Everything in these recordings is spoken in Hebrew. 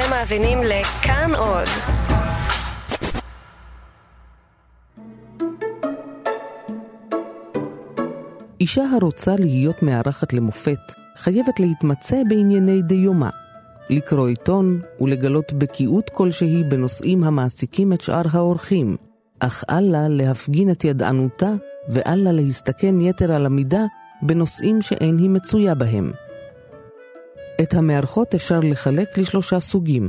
אתם מאזינים לכאן עוד. אישה הרוצה להיות מארחת למופת, חייבת להתמצא בענייני דיומה, לקרוא עיתון ולגלות בקיאות כלשהי בנושאים המעסיקים את שאר האורחים, אך אל לה להפגין את ידענותה ואל לה להסתכן יתר על המידה בנושאים שאין היא מצויה בהם. את המארחות אפשר לחלק לשלושה סוגים.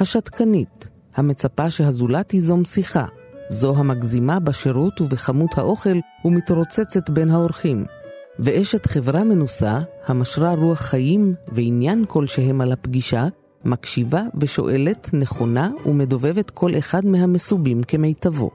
השתקנית, המצפה שהזולת ייזום שיחה, זו המגזימה בשירות ובכמות האוכל ומתרוצצת בין האורחים. ואשת חברה מנוסה, המשרה רוח חיים ועניין כלשהם על הפגישה, מקשיבה ושואלת נכונה ומדובבת כל אחד מהמסובים כמיטבו.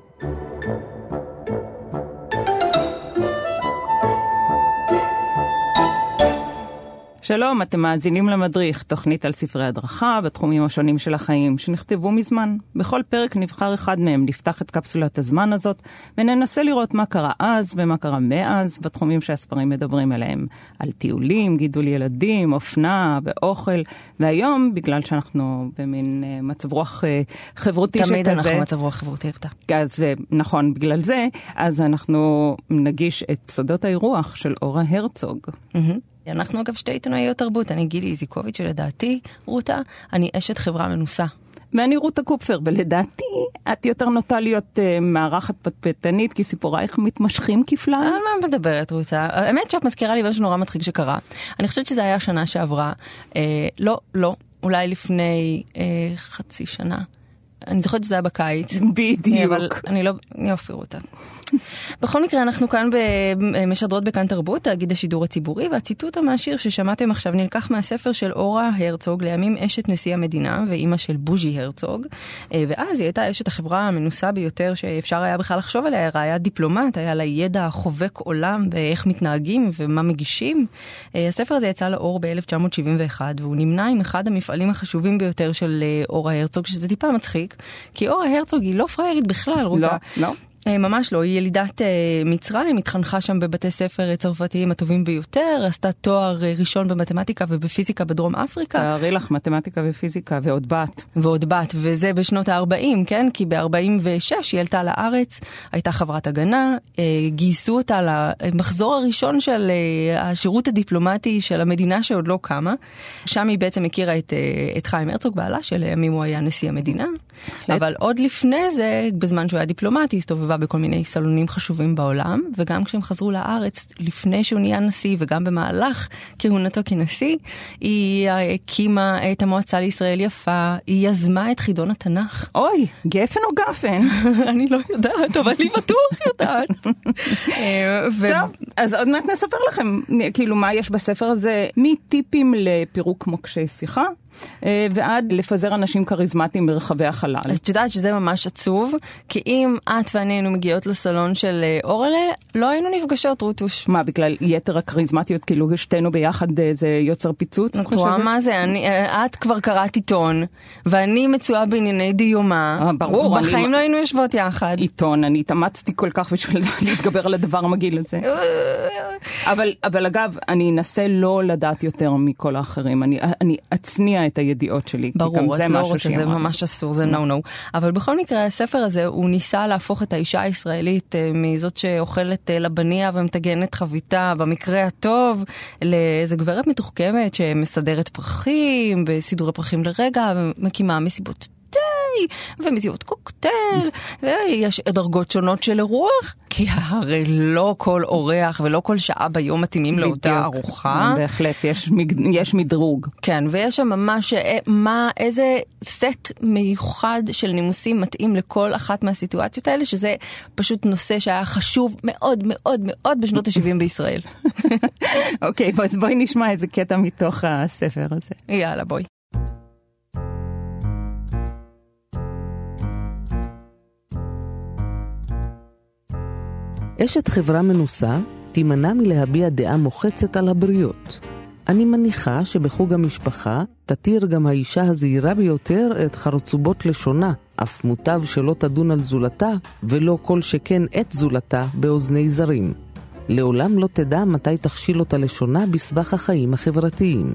שלום, אתם מאזינים למדריך, תוכנית על ספרי הדרכה בתחומים השונים של החיים, שנכתבו מזמן. בכל פרק נבחר אחד מהם, נפתח את קפסולת הזמן הזאת, וננסה לראות מה קרה אז ומה קרה מאז בתחומים שהספרים מדברים עליהם. על טיולים, גידול ילדים, אופנה ואוכל, והיום, בגלל שאנחנו במין uh, מצב רוח uh, חברותי שכזה... תמיד אנחנו מצב רוח חברותי, אז uh, נכון, בגלל זה, אז אנחנו נגיש את סודות האירוח של אורה הרצוג. Mm-hmm. אנחנו אגב שתי עיתונאיות תרבות, אני גילי איזיקוביץ' ולדעתי, רותה, אני אשת חברה מנוסה. ואני רותה קופפר, ולדעתי את יותר נוטה להיות uh, מארחת פטפטנית, כי סיפורייך מתמשכים כפליים. על מה מדברת רותה? האמת שאת מזכירה לי משהו נורא מצחיק שקרה. אני חושבת שזה היה שנה שעברה. אה, לא, לא, אולי לפני אה, חצי שנה. אני זוכרת שזה היה בקיץ. בדיוק. אבל אני לא... יופי רותה. בכל מקרה, אנחנו כאן משדרות בכאן תרבות, תאגיד השידור הציבורי, והציטוט המעשיר ששמעתם עכשיו נלקח מהספר של אורה הרצוג, לימים אשת נשיא המדינה ואימא של בוז'י הרצוג. אה, ואז היא הייתה אשת החברה המנוסה ביותר שאפשר היה בכלל לחשוב עליה, היה דיפלומט, היה לה ידע חובק עולם באיך מתנהגים ומה מגישים. אה, הספר הזה יצא לאור ב-1971, והוא נמנה עם אחד המפעלים החשובים ביותר של אה, אורה הרצוג, שזה טיפה מצחיק, כי אורה הרצוג היא לא פריירית בכלל, רותה. לא, לא. אה, ממש לא, היא ילידת uh, מצרים, התחנכה שם בבתי ספר צרפתיים הטובים ביותר, עשתה תואר ראשון במתמטיקה ובפיזיקה בדרום אפריקה. תארי לך מתמטיקה ופיזיקה ועוד בת. ועוד בת, וזה בשנות ה-40, כן? כי ב-46 היא עלתה לארץ, הייתה חברת הגנה, גייסו אותה למחזור הראשון של השירות הדיפלומטי של המדינה שעוד לא קמה. שם היא בעצם הכירה את, את חיים הרצוג בעלה, שלימים הוא היה נשיא המדינה. אבל עוד לפני זה, בזמן שהוא היה דיפלומט, היא הסתובבה בכל מיני סלונים חשובים בעולם, וגם כשהם חזרו לארץ, לפני שהוא נהיה נשיא וגם במהלך כהונתו כנשיא, היא הקימה את המועצה לישראל יפה, היא יזמה את חידון התנ"ך. אוי, גפן או גפן? אני לא יודעת, אבל היא בטוח יודעת. אה, טוב, אז עוד מעט נספר לכם, כאילו, מה יש בספר הזה, מטיפים לפירוק מוקשי שיחה. אה, ועד לפזר אנשים כריזמטיים ברחבי החלל. את יודעת שזה ממש עצוב, כי אם את ואני היינו מגיעות לסלון של אה, אורלה, לא היינו נפגשות, רוטוש. מה, בגלל יתר הכריזמטיות, כאילו שתינו ביחד אה, זה יוצר פיצוץ? את רואה מה זה? אני, את כבר קראת עיתון, ואני מצויה בענייני דיומה. ברור. בחיים אני... לא היינו יושבות יחד. עיתון, אני התאמצתי כל כך בשביל להתגבר על הדבר המגעיל הזה. אבל, אבל אגב, אני אנסה לא לדעת יותר מכל האחרים. אני, אני אצניע את הידיעות שלי. ברור, זה לא רוצה, זה ממש אסור, זה נו נו. אבל בכל מקרה, הספר הזה, הוא ניסה להפוך את האישה הישראלית אה, מזאת שאוכלת אה, לבניה ומטגנת חביתה, במקרה הטוב, לאיזה גברת מתוחכמת שמסדרת פרחים, בסידורי פרחים לרגע, ומקימה מסיבות תה, ומזיעות קוקטייל, ויש דרגות שונות של אירוח, כי הרי לא כל אורח ולא כל שעה ביום מתאימים בדיוק. לאותה ארוחה. בהחלט, יש, יש מדרוג. כן, ויש שם ממש, אה, מה, איזה סט מיוחד של נימוסים מתאים לכל אחת מהסיטואציות האלה, שזה פשוט נושא שהיה חשוב מאוד מאוד מאוד בשנות ה-70 בישראל. אוקיי, okay, אז בואי נשמע איזה קטע מתוך הספר הזה. יאללה, בואי. אשת חברה מנוסה תימנע מלהביע דעה מוחצת על הבריות. אני מניחה שבחוג המשפחה תתיר גם האישה הזהירה ביותר את חרצובות לשונה, אף מוטב שלא תדון על זולתה, ולא כל שכן את זולתה באוזני זרים. לעולם לא תדע מתי תכשיל אותה לשונה בסבך החיים החברתיים.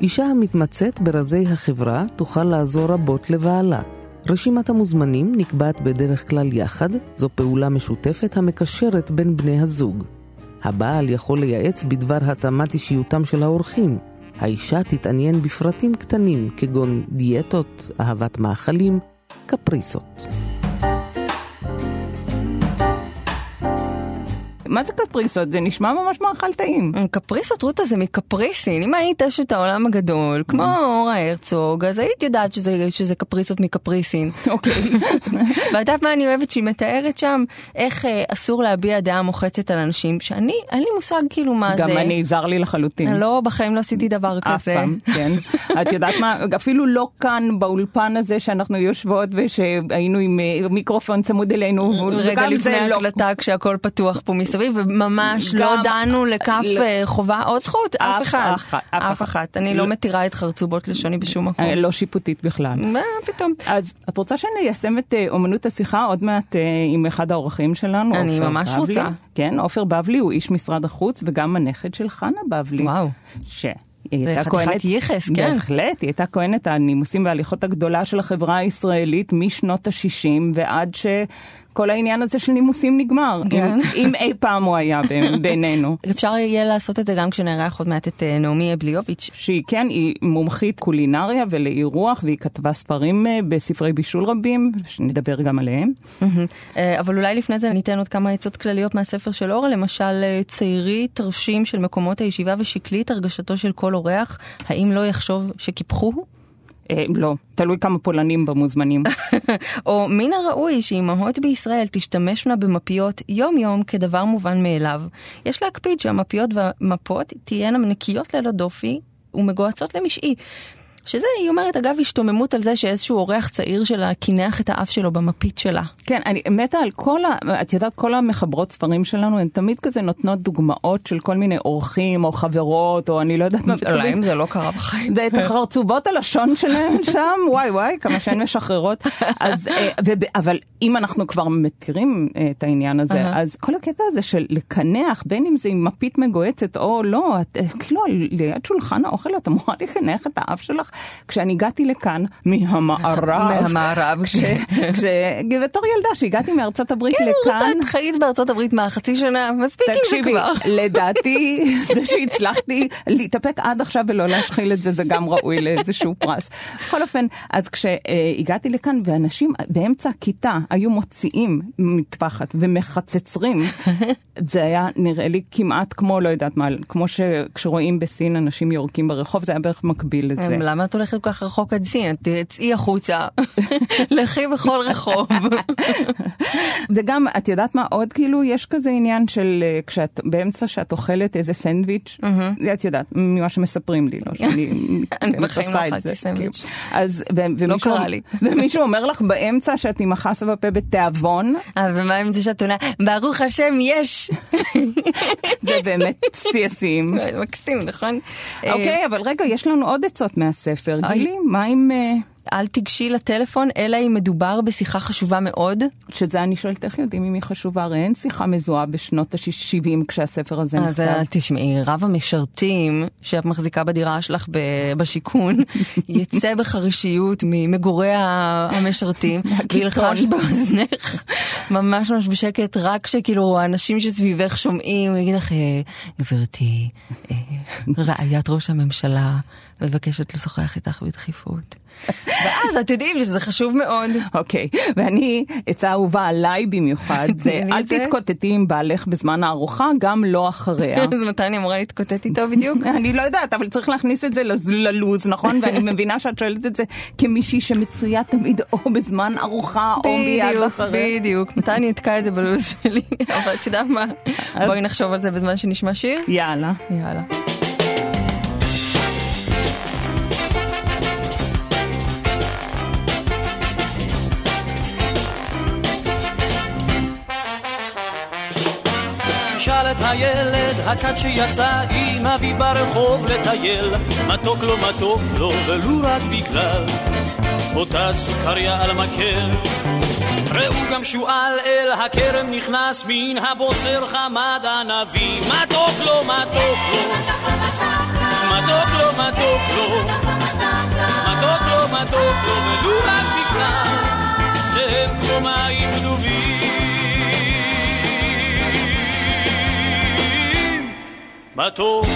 אישה המתמצאת ברזי החברה תוכל לעזור רבות לבעלה. רשימת המוזמנים נקבעת בדרך כלל יחד, זו פעולה משותפת המקשרת בין בני הזוג. הבעל יכול לייעץ בדבר התאמת אישיותם של האורחים. האישה תתעניין בפרטים קטנים כגון דיאטות, אהבת מאכלים, קפריסות. מה זה קפריסות? זה נשמע ממש מאכל טעים. קפריסות, רותה, זה מקפריסין. אם היית אשת העולם הגדול, כמו אורה הרצוג, אז היית יודעת שזה, שזה קפריסות מקפריסין. אוקיי. ואת יודעת מה אני אוהבת? שהיא מתארת שם איך אה, אסור להביע דעה מוחצת על אנשים, שאני, אין לי מושג כאילו מה גם זה. גם אני, זר לי לחלוטין. לא, בחיים לא עשיתי דבר אף כזה. פעם, כן. את יודעת מה, אפילו לא כאן באולפן הזה שאנחנו יושבות ושהיינו עם אה, מיקרופון צמוד אלינו, רגע לפני זה לא... ההקלטה כשהכל פתוח פה מסביב, וממש לא דנו לכף אה, חובה או זכות, אף אחד. אף אחת. אני לא מתירה את חרצובות לשוני בשום מקום. אה, לא שיפוטית בכלל. מה פתאום? אז את רוצה שניישם את אה, אומנות השיחה עוד מעט עם אחד האורחים שלנו? אני ממש? רוצה. כן, עופר בבלי הוא איש משרד החוץ וגם הנכד של חנה בבלי. וואו. ש... היא הייתה חתיכת כהנת, ייחס, כן. בהחלט, היא הייתה כהנת הנימוסים וההליכות הגדולה של החברה הישראלית משנות ה-60 ועד שכל העניין הזה של נימוסים נגמר. כן. אם, אם אי פעם הוא היה בינינו. אפשר יהיה לעשות את זה גם כשנארח עוד מעט את אה, נעמי אבליוביץ'. שהיא כן, היא מומחית קולינריה ולאירוח, והיא כתבה ספרים אה, בספרי בישול רבים, שנדבר גם עליהם. אה, אבל אולי לפני זה ניתן עוד כמה עצות כלליות מהספר של אורה, למשל ציירי תרשים של מקומות הישיבה ושקלית הרגשתו של כל אורח, האם לא יחשוב שקיפחוהו? אה, לא, תלוי כמה פולנים במוזמנים. או מן הראוי שאימהות בישראל תשתמשנה במפיות יום-יום כדבר מובן מאליו. יש להקפיד שהמפיות והמפות תהיינה נקיות ללא דופי ומגוהצות למשעי. שזה, היא אומרת, אגב, השתוממות על זה שאיזשהו אורח צעיר שלה קינח את האף שלו במפית שלה. כן, אני מתה על כל ה... את יודעת, כל המחברות ספרים שלנו, הן תמיד כזה נותנות דוגמאות של כל מיני אורחים או חברות, או אני לא יודעת מה. אולי ותמיד- אם זה לא קרה בחיים. ואת החרצובות הלשון שלהן שם, וואי וואי, כמה שהן משחררות. אז, אה, וב- אבל אם אנחנו כבר מכירים אה, את העניין הזה. אז כל הקטע הזה של לקנח, בין אם זה עם מפית מגוהצת או לא, את, אה, כאילו ליד שולחן האוכל את אמורה לקנח את האף שלך. כשאני הגעתי לכאן מהמערב, מהמערב. כש- כש- בתור ילדה שהגעתי מארצות הברית כן, לכאן, את חיית בארצות הברית מה, חצי שנה? מספיק עם זה כבר. לדעתי, זה שהצלחתי להתאפק עד עכשיו ולא להשחיל את זה, זה גם ראוי לאיזשהו פרס. בכל אופן, אז כשהגעתי לכאן, ואנשים באמצע הכיתה היו מוציאים מטפחת ומחצצרים, זה היה נראה לי כמעט כמו, לא יודעת מה, כמו שכשרואים בסין אנשים יורקים ברחוב, זה היה בערך מקביל לזה. למה את הולכת כל כך רחוק עד סין? תצאי החוצה, לכי בכל רחוב. וגם, את יודעת מה עוד, כאילו, יש כזה עניין של אה, כשאת, באמצע שאת אוכלת איזה סנדוויץ', את יודעת, ממה שמספרים לי, לא שאני אני באמת בחיים עושה לא את זה. כאילו. אז, ומישהו- קרה לי. ומישהו אומר לך באמצע שאת עם החסה בפה בתיאבון, אה, ומה עם זה שאת עונה, ברוך השם יש. זה באמת שיא השיאים. מקסים, נכון? אה, אוקיי, אבל רגע, יש לנו עוד עצות מהספר. אוי. גילי, מה עם... אל תיגשי לטלפון, אלא אם מדובר בשיחה חשובה מאוד. שזה אני שואלת איך יודעים אם היא חשובה, הרי אין שיחה מזוהה בשנות ה-70 כשהספר הזה אז אה, נכתב. תשמעי, רב המשרתים שאת מחזיקה בדירה שלך ב- בשיכון, יצא בחרישיות ממגורי המשרתים, וילחש באוזנך, ממש ממש בשקט, רק שכאילו האנשים שסביבך שומעים, יגיד לך, "אה, גברתי, אה, רעיית ראש הממשלה מבקשת לשוחח איתך בדחיפות. ואז את יודעים שזה חשוב מאוד. אוקיי, ואני, עצה אהובה עליי במיוחד, זה אל. תתקוטטי עם בעלך בזמן הארוחה, גם לא אחריה. אז מתי אני אמורה להתקוטט איתו בדיוק? אני לא יודעת, אבל צריך להכניס את זה ללוז, נכון? ואני מבינה שאת שואלת את זה כמישהי שמצויה תמיד או בזמן ארוחה או מיד בדיוק, אחרי. בדיוק. מתי אני אתקע את זה בלו"ז שלי? אבל את יודעת מה? בואי נחשוב על זה בזמן שנשמע שיר. יאללה. יאללה. הילד הכת שיצא עם אבי ברחוב לטייל. מתוק לו מתוק לו ולו רק בגלל אותה סוכריה על מקל. ראו גם שועל אל הכרם נכנס מן הבוסר חמד הנביא מתוק לו מתוק לו מתוק לו מתוק לו מתוק לו מתוק לו ולו רק בגלל שהם כמו מים דובים מה טוב,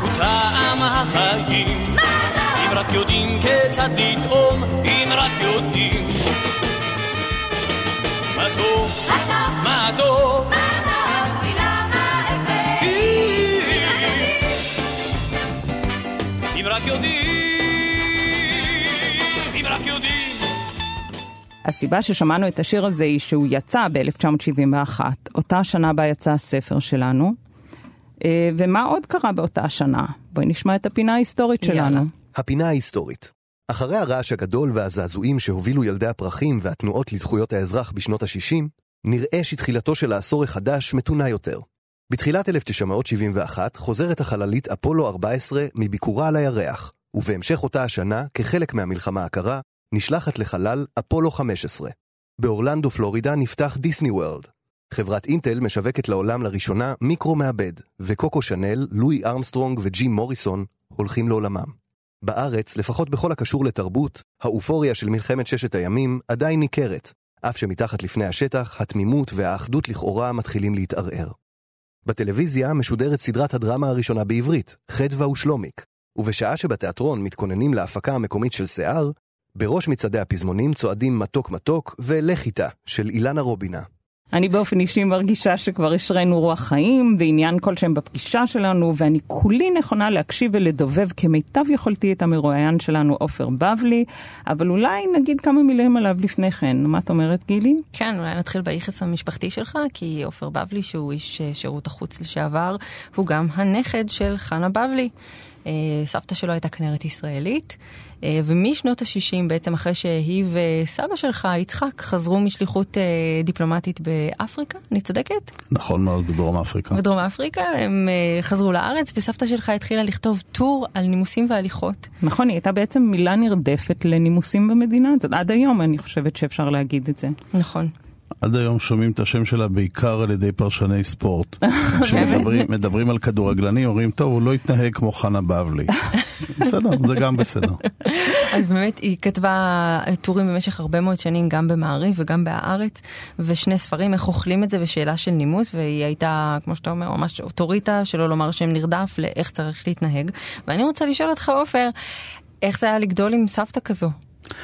הוא טעם החיים. אם רק יודעים כיצד לטעום, אם רק יודעים. מה טוב, הסיבה ששמענו את השיר הזה היא שהוא יצא ב-1971, אותה שנה בה יצא הספר שלנו. אה, ומה עוד קרה באותה השנה? בואי נשמע את הפינה ההיסטורית יאללה. שלנו. הפינה ההיסטורית. אחרי הרעש הגדול והזעזועים שהובילו ילדי הפרחים והתנועות לזכויות האזרח בשנות ה-60, נראה שתחילתו של העשור החדש מתונה יותר. בתחילת 1971 חוזרת החללית אפולו 14 מביקורה על הירח, ובהמשך אותה השנה, כחלק מהמלחמה הקרה, נשלחת לחלל אפולו 15. באורלנדו, פלורידה, נפתח דיסני וורלד. חברת אינטל משווקת לעולם לראשונה מיקרו מעבד, וקוקו שנל, לואי ארמסטרונג וג'ים מוריסון הולכים לעולמם. בארץ, לפחות בכל הקשור לתרבות, האופוריה של מלחמת ששת הימים עדיין ניכרת, אף שמתחת לפני השטח, התמימות והאחדות לכאורה מתחילים להתערער. בטלוויזיה משודרת סדרת הדרמה הראשונה בעברית, חדווה ושלומיק, ובשעה שבתיאטרון מתכוננים להפקה המקומית של שיער, בראש מצעדי הפזמונים צועדים מתוק מתוק ולך איתה של אילנה רובינה. אני באופן אישי מרגישה שכבר השרינו רוח חיים ועניין כלשהם בפגישה שלנו, ואני כולי נכונה להקשיב ולדובב כמיטב יכולתי את המרואיין שלנו עופר בבלי, אבל אולי נגיד כמה מילים עליו לפני כן. מה את אומרת, גילי? כן, אולי נתחיל ביחס המשפחתי שלך, כי עופר בבלי, שהוא איש אה, שירות החוץ לשעבר, הוא גם הנכד של חנה בבלי. אה, סבתא שלו הייתה כנרת ישראלית, ומשנות ה-60, בעצם אחרי שהיא וסבא שלך, יצחק, חזרו משליחות אה, דיפלומטית באפריקה, אני צודקת? נכון מאוד, בדרום אפריקה. בדרום אפריקה, הם אה, חזרו לארץ, וסבתא שלך התחילה לכתוב טור על נימוסים והליכות. נכון, היא הייתה בעצם מילה נרדפת לנימוסים במדינה הזאת. עד היום אני חושבת שאפשר להגיד את זה. נכון. עד היום שומעים את השם שלה בעיקר על ידי פרשני ספורט. כשמדברים מדברים על כדורגלנים, אומרים, טוב, הוא לא יתנהג כמו חנה בבלי. בסדר, זה גם בסדר. אז באמת היא כתבה טורים במשך הרבה מאוד שנים, גם במעריב וגם בהארץ, ושני ספרים, איך אוכלים את זה ושאלה של נימוס, והיא הייתה, כמו שאתה אומר, ממש אוטוריטה, שלא לומר שם נרדף לאיך צריך להתנהג. ואני רוצה לשאול אותך, עופר, איך זה היה לגדול עם סבתא כזו?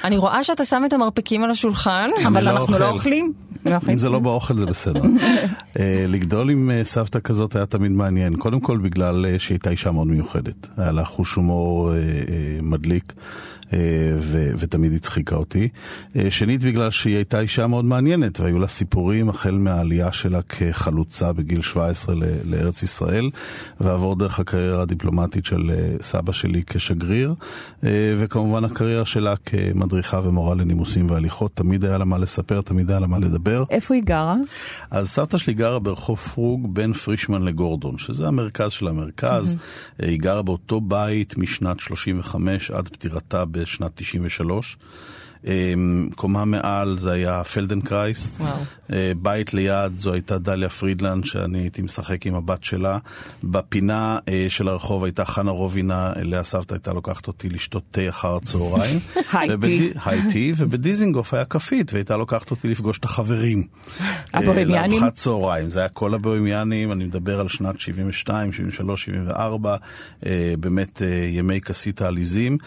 אני רואה שאתה שם את המרפקים על השולחן. אבל לא אנחנו לא. אוכלים. לא אוכלים. אם זה לא באוכל זה בסדר. אה, לגדול עם אה, סבתא כזאת היה תמיד מעניין. קודם כל בגלל אה, שהיא הייתה אישה מאוד מיוחדת. היה לה חוש הומור מדליק. אה, ו- ותמיד הצחיקה אותי. אה, שנית, בגלל שהיא הייתה אישה מאוד מעניינת, והיו לה סיפורים החל מהעלייה שלה כחלוצה בגיל 17 ל- לארץ ישראל, ועבור דרך הקריירה הדיפלומטית של אה, סבא שלי כשגריר, וכמובן הקריירה שלה כמדריכה ומורה לנימוסים והליכות. תמיד היה לה מה לספר, תמיד היה לה מה לדבר. איפה היא גרה? אז סבתא שלי גרה ברחוב פרוג בין פרישמן לגורדון, שזה המרכז של המרכז. Mm-hmm. היא גרה באותו בית משנת 35 עד פטירתה בשנת 93. אמ, קומה מעל זה היה פלדנקרייס. וואו. אה, בית ליד זו הייתה דליה פרידלנד, שאני הייתי משחק עם הבת שלה. בפינה אה, של הרחוב הייתה חנה רובינה, אליה סבתא הייתה לוקחת אותי לשתות תה אחר הצהריים. high ובדי- high tea, ובדיזינגוף היה כפית, והייתה לוקחת אותי לפגוש את החברים. אה, הבוהמיאנים? לארוחת צהריים, זה היה כל הבוהמיאנים, אני מדבר על שנת 72, 73, 74, אה, באמת ימי כסית העליזים,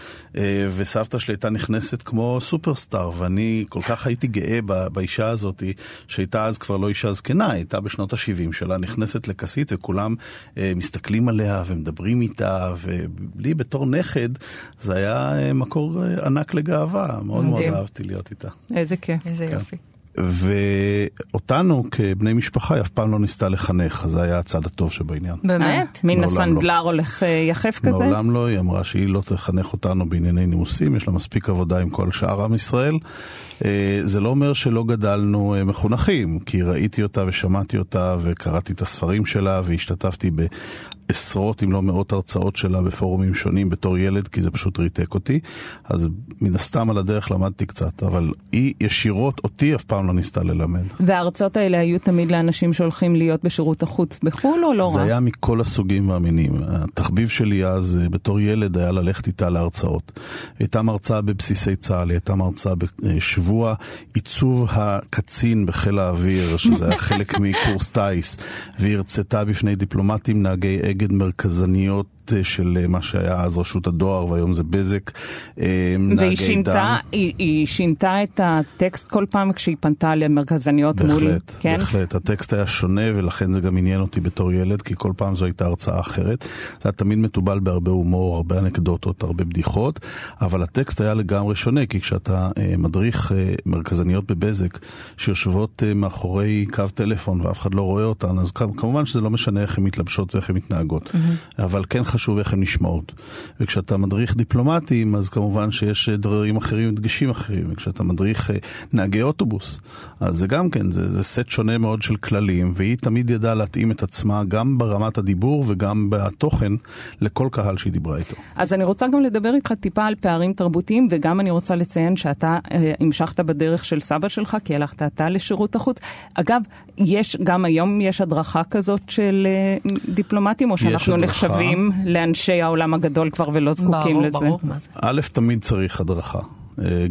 וסבתא שלי הייתה נכנסת כמו סופרסטאר, ואני כל כך הייתי גאה ב- באישה הזאת, שהייתה אז כבר לא אישה זקנה, הייתה בשנות ה-70 שלה, נכנסת לכסית וכולם אה, מסתכלים עליה ומדברים איתה, ולי בתור נכד זה היה אה, מקור אה, ענק לגאווה, מאוד מאוד מדהים. אהבתי להיות איתה. איזה כיף. איזה יופי. ואותנו כבני משפחה היא אף פעם לא ניסתה לחנך, אז זה היה הצד הטוב שבעניין. באמת? אה, מן מעולם לא. הסנדלר הולך אה, יחף כזה? מעולם לא, היא אמרה שהיא לא תחנך אותנו בענייני נימוסים, יש לה מספיק עבודה עם כל שאר עם ישראל. אה, זה לא אומר שלא גדלנו מחונכים, כי ראיתי אותה ושמעתי אותה וקראתי את הספרים שלה והשתתפתי עשרות אם לא מאות הרצאות שלה בפורומים שונים בתור ילד, כי זה פשוט ריתק אותי. אז מן הסתם על הדרך למדתי קצת, אבל היא ישירות אותי אף פעם לא ניסתה ללמד. וההרצאות האלה היו תמיד לאנשים שהולכים להיות בשירות החוץ בחו"ל או לא זה רק? היה מכל הסוגים והמינים. התחביב שלי אז, אה, בתור ילד, היה ללכת איתה להרצאות. היא הייתה מרצה בבסיסי צה"ל, היא הייתה מרצה בשבוע עיצוב הקצין בחיל האוויר, שזה היה חלק מקורס טיס, והיא הרצתה בפני דיפלומטים, נהגי אגד מרכזניות. אה, של אה, מה שהיה אז רשות הדואר והיום זה בזק. אה, והיא שינתה. היא, היא שינתה את הטקסט כל פעם כשהיא פנתה למרכזניות מול... בהחלט, כן? בהחלט. הטקסט היה שונה ולכן זה גם עניין אותי בתור ילד, כי כל פעם זו הייתה הרצאה אחרת. זה היה תמיד מתובל בהרבה הומור, הרבה אנקדוטות, הרבה בדיחות, אבל הטקסט היה לגמרי שונה, כי כשאתה מדריך מרכזניות בבזק, שיושבות מאחורי קו טלפון ואף אחד לא רואה אותן, אז כמובן שזה לא משנה איך הן מתלבשות ואיך הן מתנהגות, mm-hmm. אבל כן חשוב איך הן נשמעות. וכשאתה מדריך דיפלומטים, אז כמובן שיש אה, דברים אחרים, דגשים אחרים. וכשאתה מדריך אה, נהגי אוטובוס, אז זה גם כן, זה, זה סט שונה מאוד של כללים, והיא תמיד ידעה להתאים את עצמה גם ברמת הדיבור וגם בתוכן לכל קהל שהיא דיברה איתו. אז אני רוצה גם לדבר איתך טיפה על פערים תרבותיים, וגם אני רוצה לציין שאתה אה, המשכת בדרך של סבא שלך, כי הלכת אתה לשירות החוץ. אגב, יש, גם היום יש הדרכה כזאת של אה, דיפלומטים, או שאנחנו הדרכה. נחשבים לאנשי העולם הגדול כבר ולא זקוקים ברור, לזה? ברור, מה זה? א', תמיד צריך הדרכה.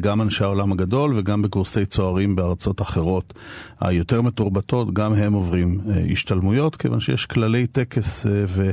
גם אנשי העולם הגדול וגם בקורסי צוערים בארצות אחרות היותר מתורבתות, גם הם עוברים אה, השתלמויות, כיוון שיש כללי טקס אה, ו-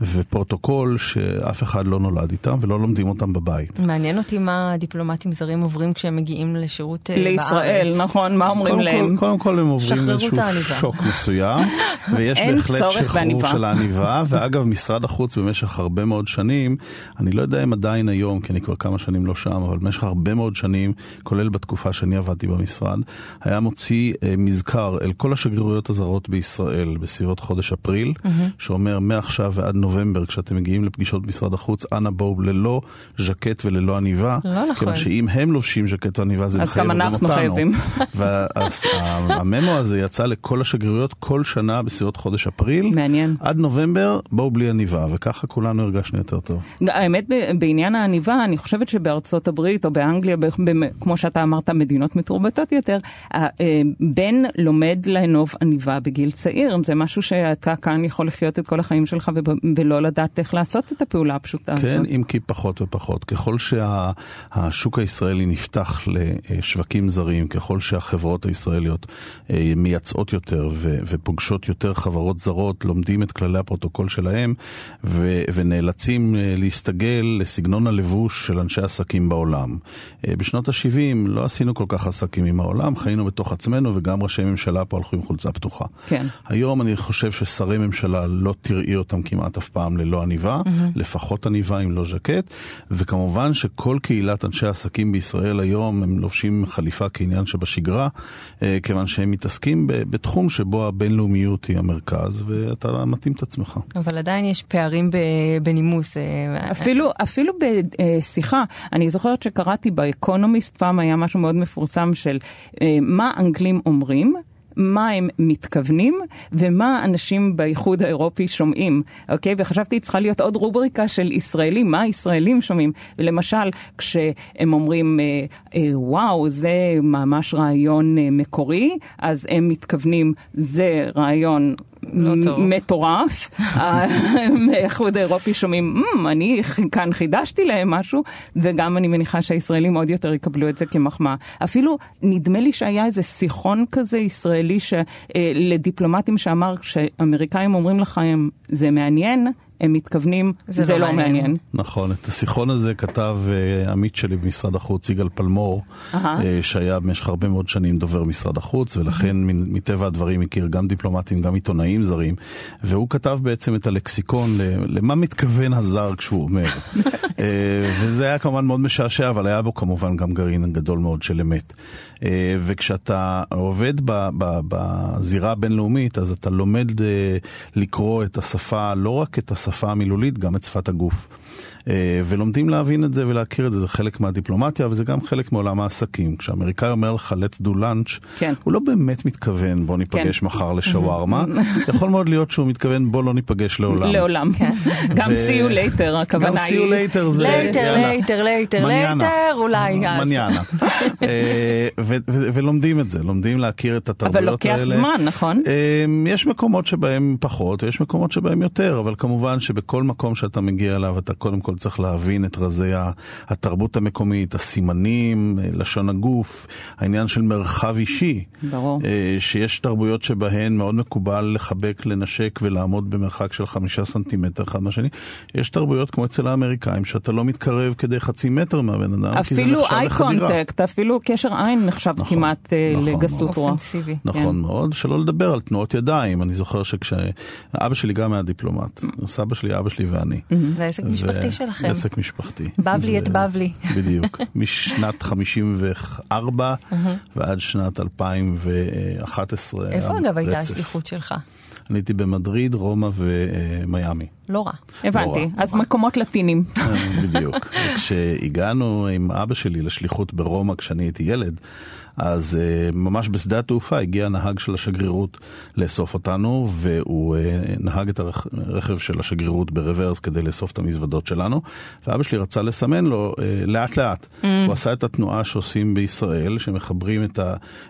ופרוטוקול שאף אחד לא נולד איתם ולא לומדים אותם בבית. מעניין אותי מה דיפלומטים זרים עוברים כשהם מגיעים לשירות אה, לישראל, בארץ. נכון, מה אומרים קודם להם? כל, קודם כל הם עוברים איזשהו. שוק מסוים, ויש בהחלט שחרור בעניבה. של העניבה, ואגב, משרד החוץ במשך הרבה מאוד שנים, אני לא יודע אם עדיין היום, כי אני כבר כמה שנים לא שם, אבל במשך הרבה מאוד שנים, כולל בתקופה שאני עבדתי במשרד, היה מוציא אה, מזכר אל כל השגרירויות הזרות בישראל בסביבות חודש אפריל, שאומר מעכשיו ועד נובמבר, כשאתם מגיעים לפגישות במשרד החוץ, אנא בואו ללא ז'קט וללא עניבה, לא נכון. כיוון שאם הם לובשים ז'קט ועניבה זה אז מחייב גם גם אנחנו אותנו. חייבים. והממו הזה יצא לכל השגרירויות כל שנה בסביבות חודש אפריל. מעניין. עד נובמבר, בואו בלי עניבה, וככה כולנו הרגשנו יותר טוב. האמת, בעניין העניבה, אני חושבת שבארצות הברית או באנגליה, ב- ב- כמו שאתה אמרת, מדינות מתורבתות יותר, אה, בן לומד לאנוב עניבה בגיל צעיר. זה משהו שאתה כאן יכול לחיות את כל החיים שלך ולא לדעת איך לעשות את הפעולה הפשוטה כן, הזאת. אם כי פחות ופחות. ככל שהשוק הישראלי נפתח לשווקים זרים, ככל שהחברות הישראליות אה, מייצאות יותר ו- ופוגשות יותר חברות זרות, לומדים את כללי הפרוטוקול שלהם ו- ונאלצים אה, להסתגל לסגנון הלבוש של אנשי עסקים בעולם. אה, בשנות ה-70 לא עשינו כל כך עסקים עם העולם, חיינו בתוך עצמנו וגם ראשי ממשלה פה הלכו עם חולצה פתוחה. כן. היום אני חושב ששרי ממשלה לא תראי אותם כמעט אף פעם ללא עניבה, mm-hmm. לפחות עניבה אם לא ז'קט, וכמובן שכל קהילת אנשי העסקים בישראל היום הם לובשים חליפה כעניין שבשגרה, אה, כיוון שהם מתעסקים ב- בתחום שבו הבינלאומיות היא המרכז, ואתה מתאים את עצמך. אבל עדיין יש פערים ב- בנימוס. אה, אפילו, אפילו בשיחה, אני זוכרת שקראתי באקונומיסט, פעם היה משהו מאוד מפורסם של אה, מה אנגלים אומרים. מה הם מתכוונים ומה אנשים באיחוד האירופי שומעים, אוקיי? וחשבתי צריכה להיות עוד רובריקה של ישראלים, מה הישראלים שומעים. למשל, כשהם אומרים, אה, אה, וואו, זה ממש רעיון אה, מקורי, אז הם מתכוונים, זה רעיון לא. מטורף. האיחוד האירופי שומעים, "מ, אני כאן חידשתי להם משהו, וגם אני מניחה שהישראלים עוד יותר יקבלו את זה כמחמאה. אפילו נדמה לי שהיה איזה שיחון כזה ישראלי ש- אה, לדיפלומטים שאמר, כשאמריקאים אומרים לכם, זה מעניין, הם מתכוונים, זה זה, לא לא מעניין." מעניין. נכון, את השיחון הזה כתב אה, עמית שלי במשרד החוץ, יגאל פלמור, אהה. אה, שהיה במשך הרבה מאוד שנים דובר משרד החוץ, ולכן מ- מטבע הדברים הכיר גם דיפלומטים, גם עיתונאים זרים, והוא כתב בעצם את הלקסיקון למה מתכוון הזר כשהוא אומר. אה, וזה היה כמובן מאוד משעשע, אבל היה בו כמובן גם גרעין גדול מאוד של אמת. אה, וכשאתה עובד ב- ב- בזירה הבינלאומית, אז אתה לומד אה, לקרוא את השפה, לא רק את השפה המילולית, גם את שפת הגוף. אה, ולומדים להבין את זה ולהכיר את זה, זה חלק מהדיפלומטיה וזה גם חלק מעולם העסקים. כשאמריקאי אומר לך let's do lunch, כן. הוא לא באמת מתכוון בוא ניפגש כן. מחר לשווארמה, יכול מאוד להיות שהוא מתכוון בוא לא ניפגש לעולם. לעולם. גם ו- see you later, גם הכוונה see you היא... later זה... יאללה. later, mañana. later, אולי אז. mañana. אה, ולומדים את זה, לומדים להכיר את התרבויות אבל האלה. לוקח זמן, נכון? אמ, יש מקומות שבהם פחות ויש מקומות שבהם יותר, אבל כמובן שבכל מקום שאתה מגיע אליו אתה קודם כל צריך להבין את רזי התרבות המקומית, הסימנים, אה, לשון הגוף, העניין של מרחב אישי. ברור. אה, שיש תרבויות שבהן מאוד מקובל לחבק, לנשק ולעמוד במרחק של חמישה סנטימטר אחד מהשני. יש תרבויות כמו אצל האמריקאים שאתה לא מתקרב כדי חצי מטר מהבן אדם, כי זה אפילו נחשב איי לחדירה. קונטקט, אפילו קשר עין נחשב נכון, כמעט אה, נכון, לגסות מאוד. רוח. אופנסיבי. נכון כן. מאוד, שלא לדבר על תנועות ידיים. אני זוכר שכשאבא שלי גם היה דיפלומט, סבא שלי, אבא שלי ואני. זה עסק משפחתי שלכם. עסק משפחתי. בבלי את ו- בבלי. בדיוק. משנת 54 ועד שנת 2011. איפה אגב הייתה. השליחות שלך? אני הייתי במדריד, רומא ומיאמי. לא רע. הבנתי, רע. אז מקומות לטינים. בדיוק. וכשהגענו עם אבא שלי לשליחות ברומא כשאני הייתי ילד, אז uh, ממש בשדה התעופה הגיע נהג של השגרירות לאסוף אותנו, והוא uh, נהג את הרכב של השגרירות ברוורס כדי לאסוף את המזוודות שלנו, ואבא שלי רצה לסמן לו uh, לאט לאט. Mm. הוא עשה את התנועה שעושים בישראל, שמחברים את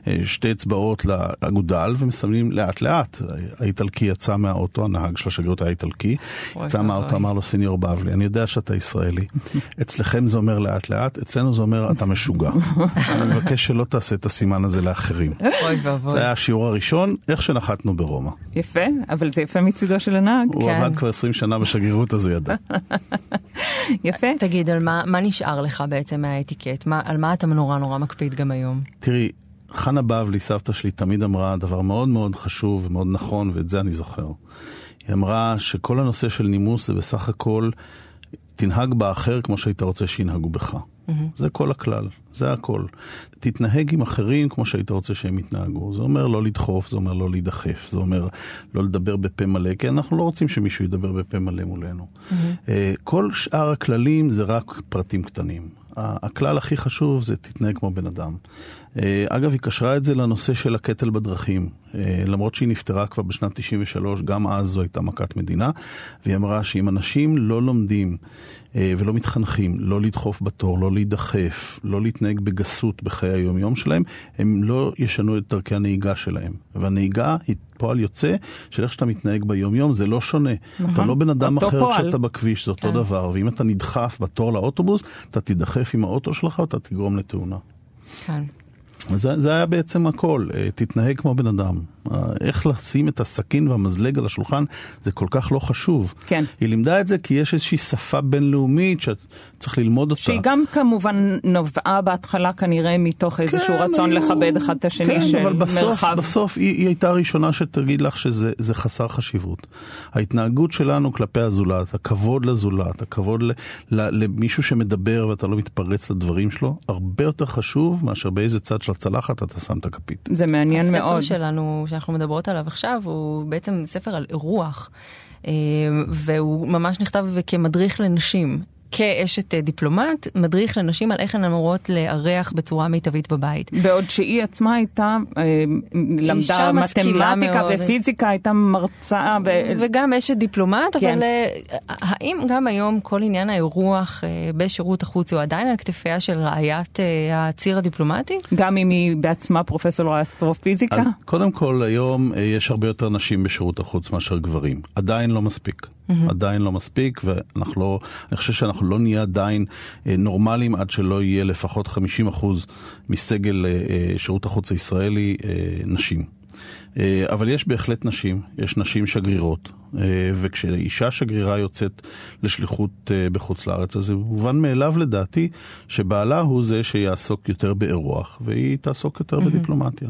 השתי אצבעות לאגודל ומסמנים לאט לאט. האיטלקי יצא מהאוטו, הנהג של השגרירות היה איטלקי, יצא. מהאוטו, אמר לו סיניור בבלי, אני יודע שאתה ישראלי, אצלכם זה אומר לאט לאט, אצלנו זה אומר אתה משוגע. אני מבקש שלא תעשה את הסימן הזה לאחרים. אוי ואבוי. זה היה השיעור הראשון, איך שנחתנו ברומא. יפה, אבל זה יפה מצידו של הנהג. הוא כן. עבד כבר 20 שנה בשגרירות, אז הוא ידע. יפה. תגיד, על מה, מה נשאר לך בעצם מהאטיקט? מה, על מה אתה נורא נורא מקפיד גם היום? תראי, חנה בבלי, סבתא שלי, תמיד אמרה דבר מאוד מאוד חשוב ומאוד נכון, ואת זה אני זוכר. היא אמרה שכל הנושא של נימוס זה בסך הכל, תנהג באחר כמו שהיית רוצה שינהגו בך. זה כל הכלל, זה הכל. תתנהג עם אחרים כמו שהיית רוצה שהם יתנהגו. זה אומר לא לדחוף, זה אומר לא להידחף, זה אומר לא לדבר בפה מלא, כי אנחנו לא רוצים שמישהו ידבר בפה מלא מולנו. אה, כל שאר הכללים זה רק פרטים קטנים. הכלל הכי חשוב זה תתנהג כמו בן אדם. אה, אגב, היא קשרה את זה לנושא של הקטל בדרכים. אה, למרות שהיא נפטרה כבר בשנת 93, גם אז זו הייתה מכת מדינה, והיא אמרה שאם אנשים לא לומדים ולא מתחנכים, לא לדחוף בתור, לא להידחף, לא להתנהג בגסות בחיי היום-יום שלהם, הם לא ישנו את דרכי הנהיגה שלהם. והנהיגה היא פועל יוצא של איך שאתה מתנהג ביום-יום, זה לא שונה. נכון. אתה לא בן אדם אחר פועל. כשאתה בכביש, זה אותו כן. דבר. ואם אתה נדחף בתור לאוטובוס, אתה תידחף עם האוטו שלך, ואתה תגרום לתאונה. כן. זה, זה היה בעצם הכל, אה, תתנהג כמו בן אדם. איך לשים את הסכין והמזלג על השולחן זה כל כך לא חשוב. כן. היא לימדה את זה כי יש איזושהי שפה בינלאומית שאת צריך ללמוד אותה. שהיא גם כמובן נובעה בהתחלה כנראה מתוך איזשהו כן, רצון היו- לכבד אחד את השני כן, של אבל בסוף, מרחב. בסוף היא, היא הייתה הראשונה שתגיד לך שזה זה חסר חשיבות. ההתנהגות שלנו כלפי הזולת, הכבוד לזולת, הכבוד ל, ל, למישהו שמדבר ואתה לא מתפרץ לדברים שלו, הרבה יותר חשוב מאשר באיזה צד של הצלחת אתה שם את הכפית. זה מעניין מאוד. הספר שלנו, שאנחנו מדברות עליו עכשיו, הוא בעצם ספר על אירוח, אה, והוא ממש נכתב כמדריך לנשים. כאשת אה, דיפלומט, מדריך לנשים על איך הן אמורות לארח בצורה מיטבית בבית. בעוד שהיא עצמה הייתה, אה, למדה מתמטיקה. ופיזיקה, הייתה מרצה. ב... וגם אשת דיפלומט, כן. אבל אה, האם גם היום כל עניין האירוח בשירות החוץ הוא עדיין על כתפיה של רעיית הציר הדיפלומטי? גם אם היא בעצמה פרופסור לאסטרופיזיקה. אז קודם כל, היום יש הרבה יותר נשים בשירות החוץ מאשר גברים. עדיין לא מספיק. עדיין לא מספיק, ואנחנו לא, אני חושב שאנחנו לא נהיה עדיין אה, נורמליים עד שלא יהיה לפחות 50% מסגל אה, אה, שירות החוץ הישראלי נשים. אה, אבל יש בהחלט נשים, יש נשים שגרירות, אה, וכשאישה שגרירה יוצאת לשליחות אה, בחוץ לארץ, אז זה מובן מאליו לדעתי שבעלה הוא זה שיעסוק יותר באירוח, והיא תעסוק יותר בדיפלומטיה.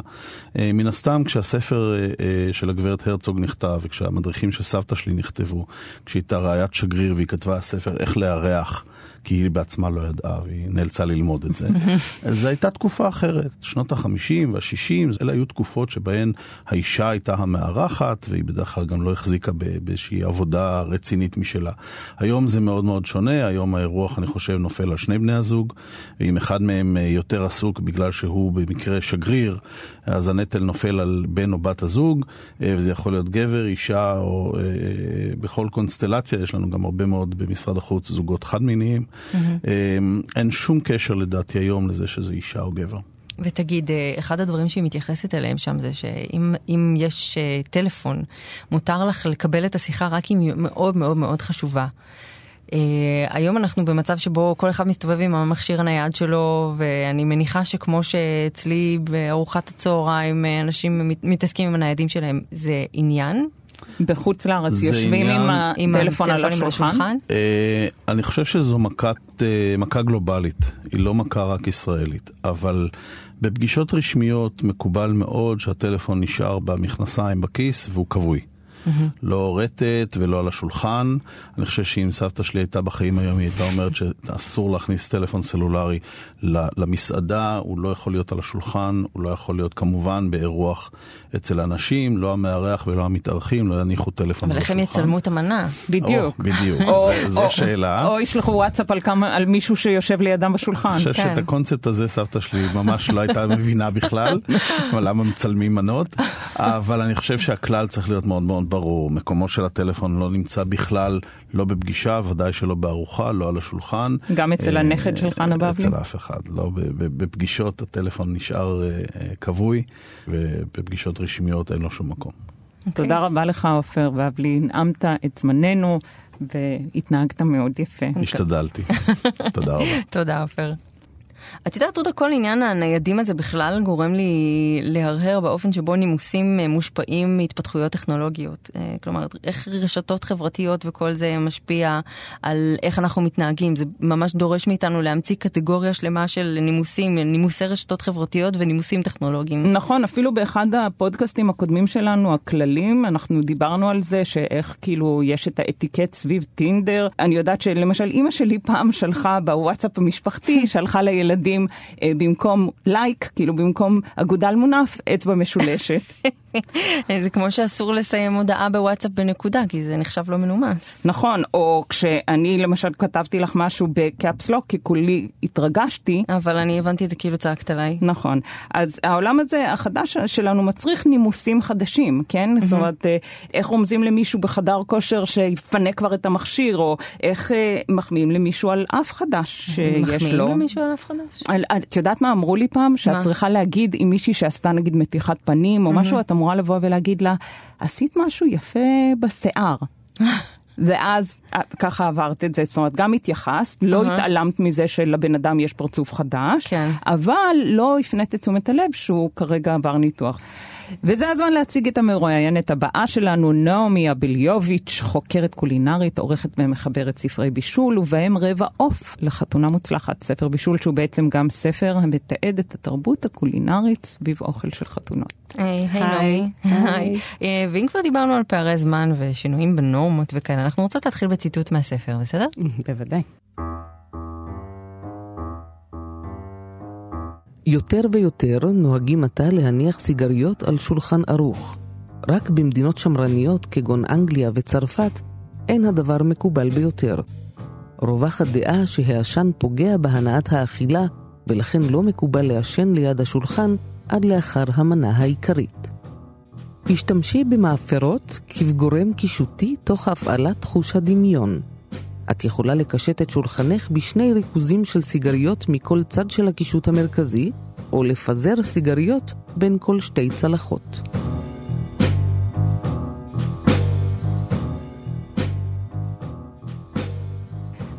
אה, מן הסתם, כשהספר של הגברת הרצוג נכתב, וכשהמדריכים של סבתא שלי נכתבו, כשהיא הייתה רעיית שגריר והיא כתבה ספר איך לארח כי היא בעצמה לא ידעה והיא נאלצה ללמוד את זה. זו הייתה תקופה אחרת, שנות ה-50 וה-60, אלה היו תקופות שבהן האישה הייתה המארחת, והיא בדרך כלל גם לא החזיקה באיזושהי עבודה רצינית משלה. היום זה מאוד מאוד שונה, היום האירוח, אני חושב, נופל על שני בני הזוג, ואם אחד מהם יותר עסוק בגלל שהוא במקרה שגריר, אז הנטל נופל על בן או בת הזוג, אה, וזה יכול להיות גבר, אישה, או אה, בכל קונסטלציה, יש לנו גם הרבה מאוד במשרד החוץ זוגות חד-מיניים. Mm-hmm. אין שום קשר לדעתי היום לזה שזה אישה או גבר. ותגיד, אחד הדברים שהיא מתייחסת אליהם שם זה שאם יש טלפון, מותר לך לקבל את השיחה רק אם היא מאוד מאוד מאוד חשובה. Uh, היום אנחנו במצב שבו כל אחד מסתובב עם המכשיר הנייד שלו, ואני מניחה שכמו שאצלי בארוחת הצהריים אנשים מתעסקים עם הניידים שלהם, זה עניין. בחוץ לארץ יושבים עניין... עם הטלפון על השולחן? Uh, אני חושב שזו מכת, uh, מכה גלובלית, היא לא מכה רק ישראלית, אבל בפגישות רשמיות מקובל מאוד שהטלפון נשאר במכנסיים בכיס והוא כבוי. Mm-hmm. לא רטט ולא על השולחן. אני חושב שאם סבתא שלי הייתה בחיים היום, היא הייתה אומרת שאסור להכניס טלפון סלולרי למסעדה, הוא לא יכול להיות על השולחן, הוא לא יכול להיות כמובן באירוח אצל אנשים, לא המארח ולא המתארחים, לא יניחו טלפון על השולחן. אבל איך הם יצלמו את המנה? בדיוק. או, בדיוק, זו שאלה. או ישלחו וואטסאפ על, כמה, על מישהו שיושב לידם בשולחן. אני חושב כן. שאת הקונספט הזה סבתא שלי ממש לא הייתה מבינה בכלל, אבל למה מצלמים מנות, אבל אני חושב שהכלל צריך להיות מאוד מאוד ברור, מקומו של הטלפון לא נמצא בכלל, לא בפגישה, ודאי שלא בארוחה, לא על השולחן. גם אצל אה, הנכד של חנה בבלי? אצל אף אחד, לא. בפגישות הטלפון נשאר אה, כבוי, ובפגישות רשמיות אין לו שום מקום. Okay. תודה רבה לך, עופר בבלי, הנעמת את זמננו והתנהגת מאוד יפה. השתדלתי. תודה רבה. תודה, עופר. את יודעת, עוד כל עניין הניידים הזה בכלל גורם לי להרהר באופן שבו נימוסים אה, מושפעים מהתפתחויות טכנולוגיות. אה, כלומר, איך רשתות חברתיות וכל זה משפיע על איך אנחנו מתנהגים. זה ממש דורש מאיתנו להמציא קטגוריה שלמה של נימוסים, נימוסי רשתות חברתיות ונימוסים טכנולוגיים. נכון, אפילו באחד הפודקאסטים הקודמים שלנו, הכללים, אנחנו דיברנו על זה, שאיך כאילו יש את האתיקט סביב טינדר. אני יודעת שלמשל אימא שלי פעם שלחה בוואטסאפ המשפחתי, שלחה לילד... ילדים אה, במקום לייק, כאילו במקום אגודל מונף, אצבע משולשת. זה כמו שאסור לסיים הודעה בוואטסאפ בנקודה, כי זה נחשב לא מנומס. נכון, או כשאני למשל כתבתי לך משהו בקאפסלוק, כי כולי התרגשתי. אבל אני הבנתי את זה כאילו צעקת עליי. נכון. אז העולם הזה, החדש שלנו, מצריך נימוסים חדשים, כן? זאת אומרת, אה, איך רומזים למישהו בחדר כושר שיפנה כבר את המכשיר, או איך אה, מחמיאים למישהו על אף חדש שיש לו. מחמיאים למישהו על אף חדש? את יודעת מה אמרו לי פעם? שאת צריכה להגיד עם מישהי שעשתה נגיד מתיחת פנים או משהו, את אמורה לבוא ולהגיד לה, עשית משהו יפה בשיער. ואז אה, ככה עברת את זה, זאת אומרת, גם התייחסת, לא uh-huh. התעלמת מזה שלבן אדם יש פרצוף חדש, כן. אבל לא הפנית את תשומת הלב שהוא כרגע עבר ניתוח. וזה הזמן להציג את המרואיינת הבאה שלנו, נעמי אביליוביץ', חוקרת קולינרית, עורכת ומחברת ספרי בישול, ובהם רבע עוף לחתונה מוצלחת. ספר בישול שהוא בעצם גם ספר המתעד את התרבות הקולינרית סביב אוכל של חתונות. היי, היי נעמי. היי. אה, ואם כבר דיברנו על פערי זמן ושינויים בנורמות וכאלה, אנחנו רוצות להתחיל בציטוט מהספר, בסדר? בוודאי. יותר ויותר נוהגים עתה להניח סיגריות על שולחן ערוך. רק במדינות שמרניות כגון אנגליה וצרפת אין הדבר מקובל ביותר. רווחת דעה שהעשן פוגע בהנאת האכילה ולכן לא מקובל לעשן ליד השולחן עד לאחר המנה העיקרית. השתמשי במאפרות כבגורם קישוטי תוך הפעלת חוש הדמיון. את יכולה לקשט את שולחנך בשני ריכוזים של סיגריות מכל צד של הקישוט המרכזי, או לפזר סיגריות בין כל שתי צלחות.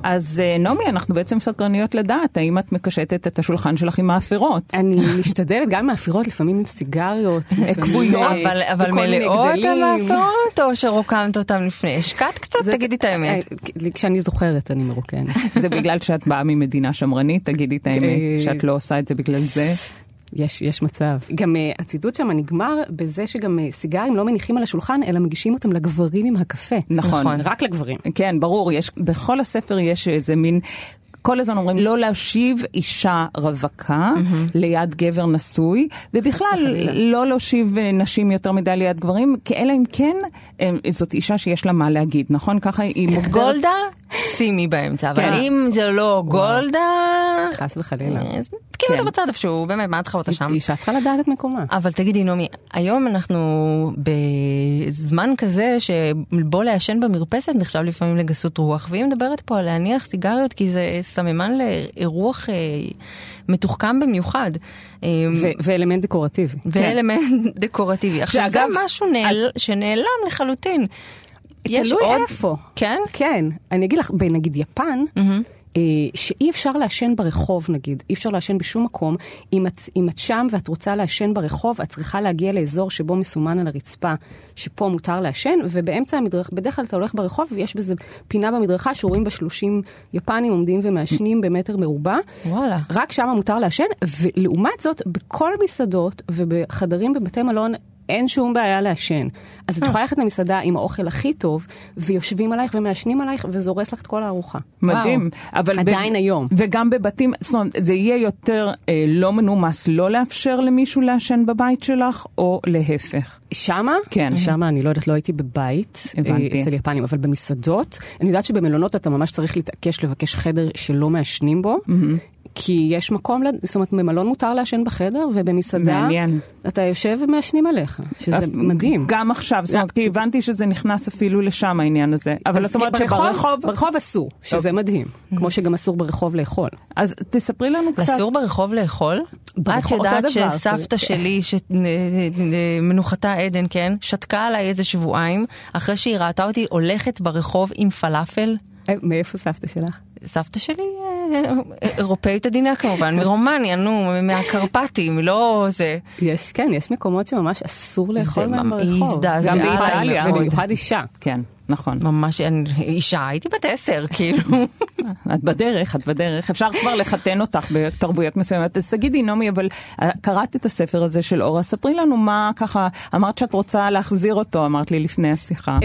אז אה, נעמי, אנחנו בעצם סקרניות לדעת, האם את מקשטת את השולחן שלך עם מאפרות? אני משתדלת גם עם מאפרות, לפעמים עם סיגריות. כבויות. אבל מלאות המאפרות, או שרוקמת אותן לפני? השקעת קצת? תגידי את האמת. אה, כשאני זוכרת אני מרוקנת. זה בגלל שאת באה ממדינה שמרנית? תגידי את האמת, אה, שאת לא עושה את זה בגלל זה? יש, יש מצב. גם uh, הציטוט שם נגמר בזה שגם uh, סיגרים לא מניחים על השולחן, אלא מגישים אותם לגברים עם הקפה. נכון. רק לגברים. כן, ברור, יש, בכל הספר יש איזה מין... כל הזמן אומרים לא להושיב אישה רווקה mm-hmm. ליד גבר נשוי, ובכלל לא להושיב אה, נשים יותר מדי ליד גברים, אלא אם כן זאת אישה שיש לה מה להגיד, נכון? ככה היא מוגדרת. גולדה, שימי באמצע, אבל כן. אם זה לא גולדה... חס וחלילה. תקיעו אותה בצד איפשהו, באמת, מה את צריכה אותה שם? אישה צריכה לדעת את מקומה. אבל תגידי, נעמי, היום אנחנו בזמן כזה שבו לעשן במרפסת נחשב לפעמים לגסות רוח, והיא מדברת פה על להניח סיגריות כי זה סממן לאירוח אה, מתוחכם במיוחד. ו- ואלמנט דקורטיבי. ואלמנט כן. דקורטיבי. עכשיו, זה משהו נעל... שנעלם לחלוטין. תלוי עוד... איפה. כן? כן. אני אגיד לך, בנגיד יפן, mm-hmm. אה, שאי אפשר לעשן ברחוב נגיד, אי אפשר לעשן בשום מקום. אם את, אם את שם ואת רוצה לעשן ברחוב, את צריכה להגיע לאזור שבו מסומן על הרצפה, שפה מותר לעשן, ובאמצע המדרך, בדרך כלל אתה הולך ברחוב ויש בזה פינה במדרכה שרואים בה 30 יפנים עומדים ומעשנים במטר מרובע. וואלה. רק שם מותר לעשן, ולעומת זאת, בכל המסעדות ובחדרים בבתי מלון אין שום בעיה לעשן. אז את אה. יכולה ללכת למסעדה עם האוכל הכי טוב, ויושבים עלייך ומעשנים עלייך, וזה הורס לך את כל הארוחה. מדהים. אבל עדיין ב... היום. וגם בבתים, זאת אומרת, זה יהיה יותר אה, לא מנומס לא לאפשר למישהו לעשן בבית שלך, או להפך. שמה? כן. שמה, אני לא יודעת, לא הייתי בבית, הבנתי. אה, אצל יפנים, אבל במסעדות, אני יודעת שבמלונות אתה ממש צריך להתעקש לבקש חדר שלא מעשנים בו. Mm-hmm. כי יש מקום, זאת אומרת, במלון מותר לעשן בחדר, ובמסעדה, מעניין. אתה יושב ומעשנים עליך, שזה אף, מדהים. גם עכשיו, זאת אומרת, כי הבנתי שזה נכנס אפילו לשם העניין הזה. אבל זאת אומרת שברחוב... ברחוב אסור, שזה טוב. מדהים. כמו שגם אסור ברחוב לאכול. אז תספרי לנו קצת. אסור ברחוב לאכול? את יודעת שסבתא שלי, שמנוחתה עדן, כן, שתקה עליי איזה שבועיים, אחרי שהיא ראתה אותי הולכת ברחוב עם פלאפל. אה, מאיפה סבתא שלך? סבתא שלי אירופאית עדינה כמובן, מרומניה, נו, מהקרפטים, לא זה. יש, כן, יש מקומות שממש אסור לאכול מהם ברחוב. גם באיטליה. ובמיוחד אישה. כן. נכון. ממש, אישה, הייתי בת עשר, כאילו. את בדרך, את בדרך. אפשר כבר לחתן אותך בתרבויות מסוימת. אז תגידי, נעמי, אבל אה, קראת את הספר הזה של אורה, ספרי לנו מה ככה, אמרת שאת רוצה להחזיר אותו, אמרת לי לפני השיחה.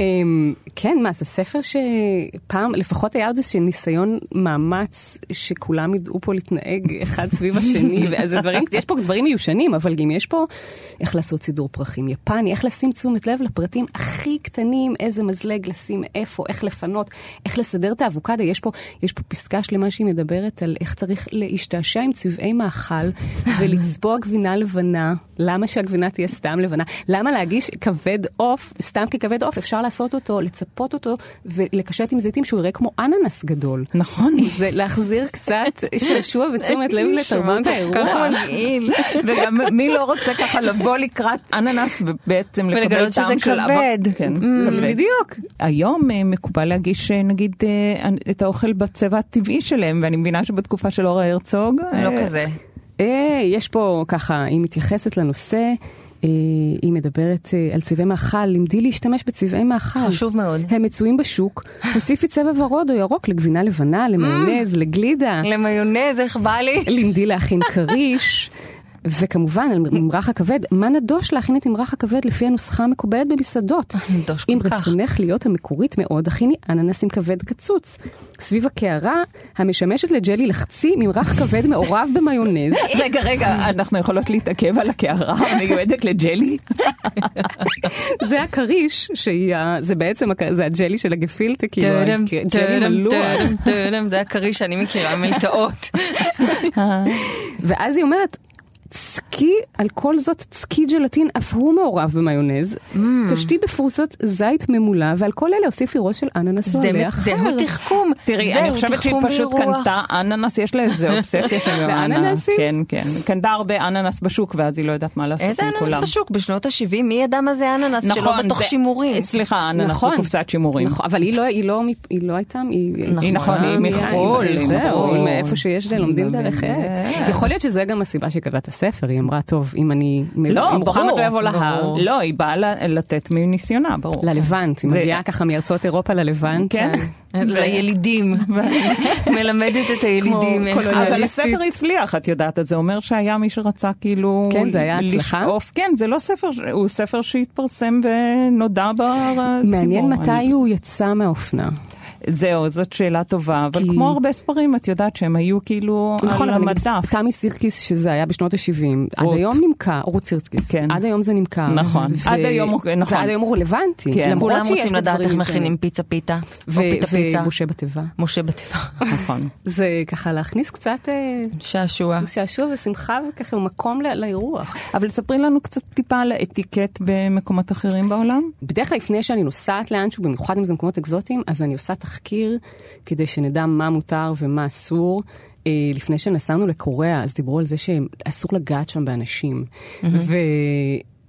כן, מה, זה ספר שפעם, לפחות היה עוד איזשהו ניסיון מאמץ שכולם ידעו פה להתנהג אחד סביב השני, ואז הדברים, יש פה דברים מיושנים, אבל גם יש פה איך לעשות סידור פרחים יפני, איך לשים תשומת לב לפרטים הכי קטנים, איזה מזלג לשים איפה, איך לפנות, איך לסדר את האבוקדה. יש פה, יש פה פסקה שלמה שהיא מדברת על איך צריך להשתעשע עם צבעי מאכל ולצבוע גבינה לבנה. למה שהגבינה תהיה סתם לבנה? למה להגיש כבד עוף, סתם ככבד עוף? אפשר לעשות אותו, לצפות אותו ולקשט עם זיתים שהוא יראה כמו אננס גדול. נכון. זה להחזיר קצת שעשוע ותשומת לב לתרבות האירוע. ככה מגעיל. וגם מי לא רוצה ככה לבוא לקראת אננס ובעצם לקבל טעם של אבק. ולגלות שזה כן, כבד. בדיוק. היום אה, מקובל להגיש אה, נגיד אה, את האוכל בצבע הטבעי שלהם, ואני מבינה שבתקופה של אורה הרצוג... לא כזה. יש פה ככה, היא מתייחסת לנושא. היא מדברת על צבעי מאכל, לימדי להשתמש בצבעי מאכל. חשוב מאוד. הם מצויים בשוק, תוסיפי צבע ורוד או ירוק לגבינה לבנה, למיונז, לגלידה. למיונז, איך בא לי? לימדי להכין כריש. וכמובן, על ממרח הכבד, מה נדוש להכין את ממרח הכבד לפי הנוסחה המקובלת במסעדות? נדוש כל כך. אם רצונך להיות המקורית מאוד, הכיני אננס עם כבד קצוץ. סביב הקערה, המשמשת לג'לי לחצי ממרח כבד מעורב במיונז. רגע, רגע, אנחנו יכולות להתעכב על הקערה המיועדת לג'לי? זה הכריש, זה בעצם, זה הג'לי של הגפילטה, כאילו, ג'לי מלוח. זה הכריש שאני מכירה מלטעות. ואז היא אומרת, צקי, על כל זאת צקי ג'לטין, אף הוא מעורב במיונז. Mm. קשתי בפרוסות זית ממולא, ועל כל אלה הוסיפי ראש של אננס או עלה אחר. זהו תחכום. תראי, אני חושבת שהיא פשוט קנתה אננס, יש לה איזה אובססיה של אננס. כן, כן. קנתה הרבה אננס בשוק, ואז היא לא יודעת מה לעשות עם כולם. איזה אננס בשוק? בשנות ה-70 מי ידע מה זה אננס שלא נכון, בתוך שימורים? סליחה, אננס נכון. בקופסת שימורים. נכון, אבל היא לא, לא הייתה, היא נכון, היא מחו"ל. זהו, איפה שיש לומדים דרך עץ. יכול להיות שזה גם הסיבה את הספר, היא אמרה, טוב, אם אני... לא, אם ברור. מוחמד לא יבוא להר, לא, היא באה לתת מניסיונה, ברור. ללבנט, היא זה- מגיעה ככה מארצות אירופה ללבנט. כן. לילידים. מלמדת את הילידים קולוניאליסטית. אבל הספר הצליח, את יודעת, אז זה אומר שהיה מי שרצה כאילו... כן, זה היה הצלחה? לשאוף, כן, זה לא ספר, הוא ספר שהתפרסם ונודע בציבור. מעניין מתי הוא יצא מהאופנה. זהו, זאת שאלה טובה, אבל כי- כמו הרבה ספרים, את יודעת שהם היו כאילו נכון, על המדף. תמי סירקיס, שזה היה בשנות ה-70, עד. היום נמכר, רות סירקיס, כן. עד היום זה נמכר. נכון. עד היום הוא- נכון. ועד היום הוא רלוונטי. כן. למרות כולם רוצים לדעת איך. מכינים פיצה פיתה. ו- או פיתה פיצה. ומשה בתיבה. משה בתיבה. נכון. זה ככה להכניס קצת אה, שעשוע. שעשוע ושמחה וככה מקום ל- לאירוח. אבל ספרי לנו קצת טיפה על האטיקט במקומות אחרים בעולם. בדרך כלל לפני שאני נוסעת לאנשהו, במיוחד אם זה מקומות אקזוטיים, אז אני עושה תחקיר כדי שנדע מה מותר ומה אסור. אה, לפני שנסענו לקוריאה, אז דיברו על זה שאסור לגעת שם באנשים.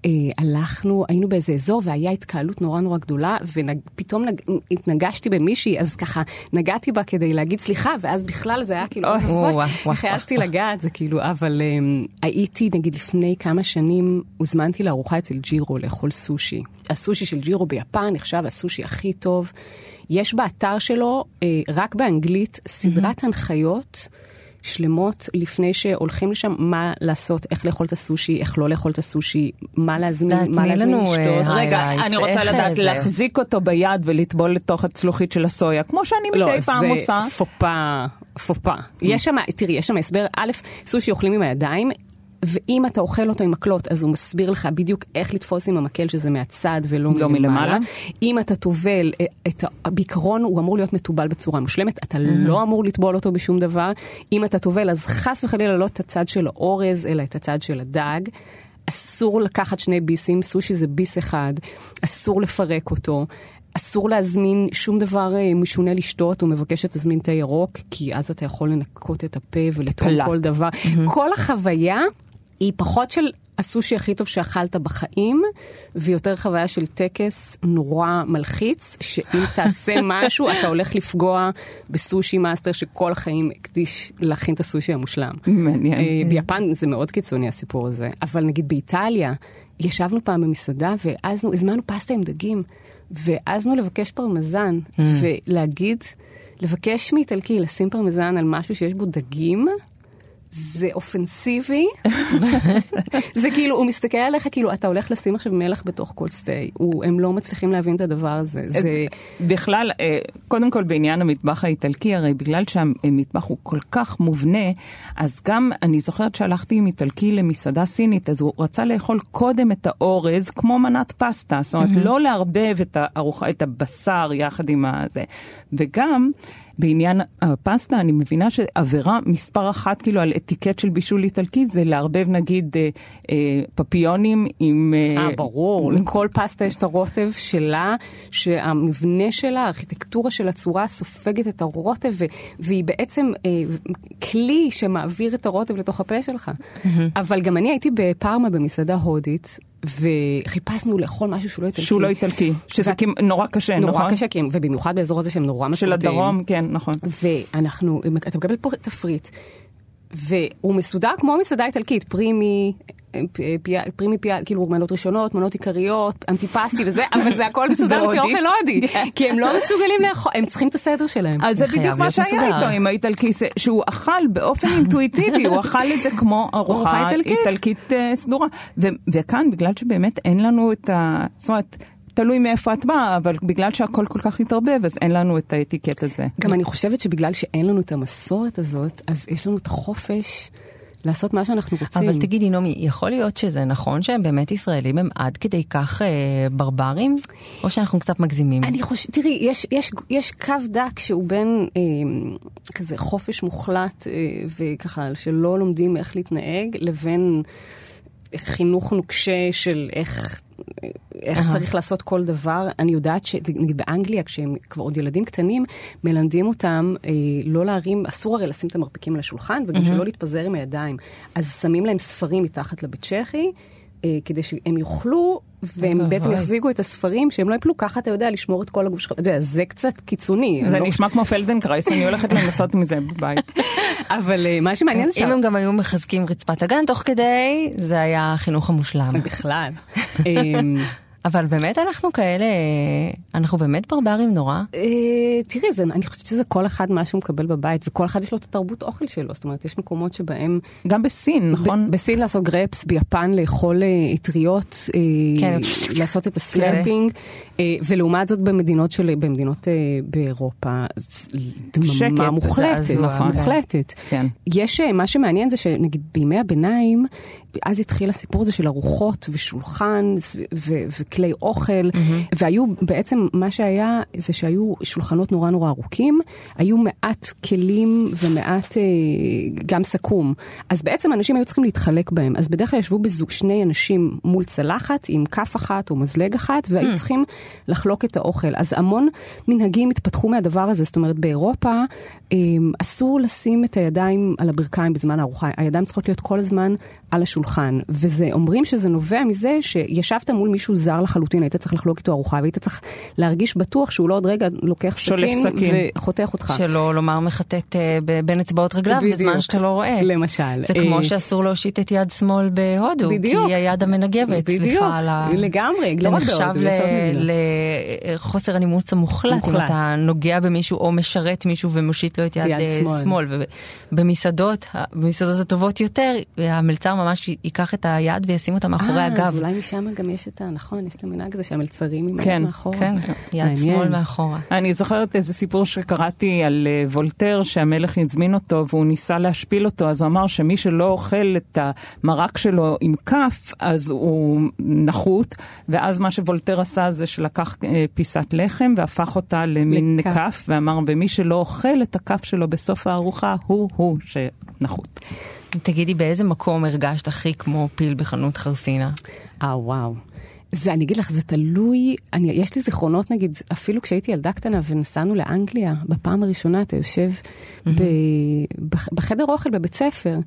והלכנו, היינו באיזה אזור והיה התקהלות נורא נורא גדולה, ופתאום נג... התנגשתי במישהי, אז ככה נגעתי בה כדי להגיד סליחה, ואז בכלל זה היה כאילו, איך העזתי לגעת, זה כאילו, אבל um, הייתי, נגיד לפני כמה שנים, הוזמנתי לארוחה אצל ג'ירו לאכול סושי. הסושי של ג'ירו ביפן נחשב הסושי הכי טוב. יש באתר שלו, אה, רק באנגלית, סדרת הנחיות. שלמות לפני שהולכים לשם, מה לעשות, איך לאכול את הסושי, איך לא לאכול את הסושי, מה להזמין, מה להזמין לשתות. אה, רגע, היילייט, אני רוצה לדעת זה? להחזיק אותו ביד ולטבול לתוך הצלוחית של הסויה, כמו שאני מדי פעם לא, עושה. זה פופה, פופה. יש שם, תראי, יש שם הסבר, א', סושי אוכלים עם הידיים. ואם אתה אוכל אותו עם מקלות, אז הוא מסביר לך בדיוק איך לתפוס עם המקל, שזה מהצד ולא לא מלמעלה. אם אתה טובל, אה, את ה- בעיקרון הוא אמור להיות מתובל בצורה מושלמת, אתה לא אמור לטבול אותו בשום דבר. אם אתה טובל, אז חס וחלילה לא את הצד של האורז, אלא את הצד של הדג. אסור לקחת שני ביסים, סושי זה ביס אחד, אסור לפרק אותו. אסור להזמין שום דבר אה, משונה לשתות, הוא מבקש שתזמין תה ירוק, כי אז אתה יכול לנקות את הפה ולטעום. כל דבר. כל החוויה היא פחות של הסושי הכי טוב שאכלת בחיים, ויותר חוויה של טקס נורא מלחיץ, שאם תעשה משהו, אתה הולך לפגוע ב sushi master שכל החיים הקדיש להכין את הסושי המושלם. מעניין. אה, ביפן זה מאוד קיצוני הסיפור הזה, אבל נגיד באיטליה, ישבנו פעם במסעדה והעזנו, הזמנו פסטה עם דגים, והעזנו לבקש פרמזן, ולהגיד, לבקש מאיטלקי לשים פרמזן על משהו שיש בו דגים. זה אופנסיבי, זה כאילו, הוא מסתכל עליך כאילו, אתה הולך לשים עכשיו מלח בתוך כל סטי. הוא- הם לא מצליחים להבין את הדבר הזה. זה... בכלל, אה, קודם כל בעניין המטבח האיטלקי, הרי בגלל שהמטבח הוא כל כך מובנה, אז גם, אני זוכרת שהלכתי עם איטלקי למסעדה סינית, אז הוא רצה לאכול קודם את האורז כמו מנת פסטה, זאת אומרת, לא לערבב את, הארוחה, את הבשר יחד עם הזה. וגם, בעניין הפסטה, אני מבינה שעבירה מספר אחת, כאילו, על אטיקט של בישול איטלקי, זה לערבב נגיד אה, אה, פפיונים עם... אה, ברור, לכל פסטה יש את הרוטב שלה, שהמבנה שלה, הארכיטקטורה של הצורה סופגת את הרוטב, ו- והיא בעצם אה, כלי שמעביר את הרוטב לתוך הפה שלך. אבל גם אני הייתי בפארמה במסעדה הודית, וחיפשנו לאכול משהו שהוא לא איטלקי. שהוא לא איטלקי, שזה ואת- נורא קשה, נכון? נורא קשה, כי הם- ובמיוחד באזור הזה שהם נורא של מסורתיים. הדרום, כן, נכון. ואנחנו, אתה מקבל פה תפריט, והוא מסודר כמו מסעדה איטלקית, פרימי, פרימי פי, כאילו מנות ראשונות, מנות עיקריות, אנטיפסטי וזה, אבל זה הכל מסודר לפי. אוכל הודי, כי הם לא מסוגלים לאכול, הם צריכים את הסדר שלהם. אז זה בדיוק מה שהיה. איתו עם האיטלקי, שהוא אכל באופן אינטואיטיבי, הוא אכל את זה כמו ארוחה איטלקית. אה, סדורה. וכאן, בגלל שבאמת אין לנו את ה... זאת אומרת, תלוי מאיפה את באה, אבל בגלל שהכל כל כך התערבב, אז אין לנו את האטיקט הזה. גם אני חושבת שבגלל שאין לנו את המסורת הזאת, אז יש לנו את החופש לעשות מה שאנחנו רוצים. אבל תגידי, נעמי, יכול להיות שזה נכון שהם באמת ישראלים הם עד כדי כך אה, ברברים? או שאנחנו קצת מגזימים? אני חושבת, תראי, יש, יש, יש קו דק שהוא בין אה, כזה חופש מוחלט אה, וככה שלא לומדים איך להתנהג, לבין חינוך נוקשה של איך, איך אהה. צריך לעשות כל דבר. אני יודעת שנגיד באנגליה, כשהם כבר עוד ילדים קטנים, מלמדים אותם אה, לא להרים, אסור הרי לשים את המרפקים על השולחן, וגם שלא להתפזר עם הידיים. אז שמים להם ספרים מתחת לבית שחי. אה, כדי שהם יאכלו, והם אוי בעצם. יחזיקו את הספרים, שהם לא יפלו, ככה אתה יודע לשמור את כל הגוף שלך. אתה יודע, זה קצת קיצוני. זה לא- נשמע כמו פלדנקרייס, אני הולכת לנסות מזה בבית. אבל אה, מה שמעניין זה אם הם גם היו מחזקים רצפת האגן תוך כדי, זה היה החינוך המושלם. בכלל. אבל באמת אנחנו כאלה, אנחנו באמת ברברים נורא. אה, תראי, זה- אני חושבת שזה כל אחד מה שהוא מקבל בבית, וכל אחד יש לו את התרבות אוכל שלו. זאת אומרת, יש מקומות שבהם... גם בסין, נכון? בסין לעשות גרפס, ביפן לאכול אה, אטריות, אה, כן. לעשות את ה slurping, אה, ולעומת זאת במדינות של, במדינות אה, באירופה, דממה מוחלטת, נכון, כן. מוחלטת. כן. יש, אה, מה שמעניין זה שנגיד בימי הביניים, אז התחיל הסיפור הזה של ארוחות ושולחן ו- וכלי אוכל, והיו בעצם, מה שהיה זה שהיו שולחנות נורא נורא ארוכים, היו מעט כלים ומעט אה, גם סכו"ם. אז בעצם אנשים היו צריכים להתחלק בהם. אז בדרך כלל ישבו בזוג שני אנשים מול צלחת עם כף אחת או מזלג אחת, והיו צריכים לחלוק את האוכל. אז המון מנהגים התפתחו מהדבר הזה. זאת אומרת, באירופה אה, אסור לשים את הידיים על הברכיים בזמן הארוחה. הידיים צריכות להיות כל הזמן על השולחן. ואומרים שזה נובע מזה שישבת מול מישהו זר לחלוטין, היית צריך לחלוק איתו ארוחה, והיית צריך להרגיש בטוח שהוא לא עוד רגע לוקח סכין סכין. וחותך אותך. שלא לומר מחטט אה, ב- בין אצבעות רגליו בדיוק. בזמן שאתה לא רואה. למשל. זה כמו אה, שאסור להושיט את יד שמאל בהודו, בדיוק. כי היא היד המנגבת, בדיוק, סליחה על ה... לגמרי, זה לא רק נחשב בהודו, עוד מדינות. לחוסר הנימוס המוחלט, אם מוחלט. אתה נוגע במישהו או משרת מישהו ומושיט לו את יד יד אה, שמאל. שמאל. ובמסעדות, במסעדות הטובות יותר, המלצר ממש ייקח את היד וישים אותה מאחורי אה, אז הגב. אולי משם גם יש את ה... נכון, יש את המנהג הזה שהמלצרים עם כן, היד מאחורה. כן, יד מעניין. שמאל מאחורה. אני זוכרת איזה סיפור שקראתי על אה, וולטר, שהמלך הזמין אותו והוא ניסה להשפיל אותו, אז הוא אמר שמי שלא אוכל את המרק שלו עם כף, אז הוא נחות, ואז מה שוולטר עשה זה שלקח אה, פיסת לחם והפך אותה למין לכף. כף, ואמר, ומי שלא אוכל את הכף שלו בסוף הארוחה, הוא-הוא שנחות. תגידי, באיזה מקום הרגשת הכי כמו פיל בחנות חרסינה? אה, וואו. זה, אני אגיד לך, זה תלוי, אני, יש לי זיכרונות, נגיד, אפילו כשהייתי ילדה קטנה ונסענו לאנגליה, בפעם הראשונה אתה יושב ב, בח, בחדר אוכל בבית ספר.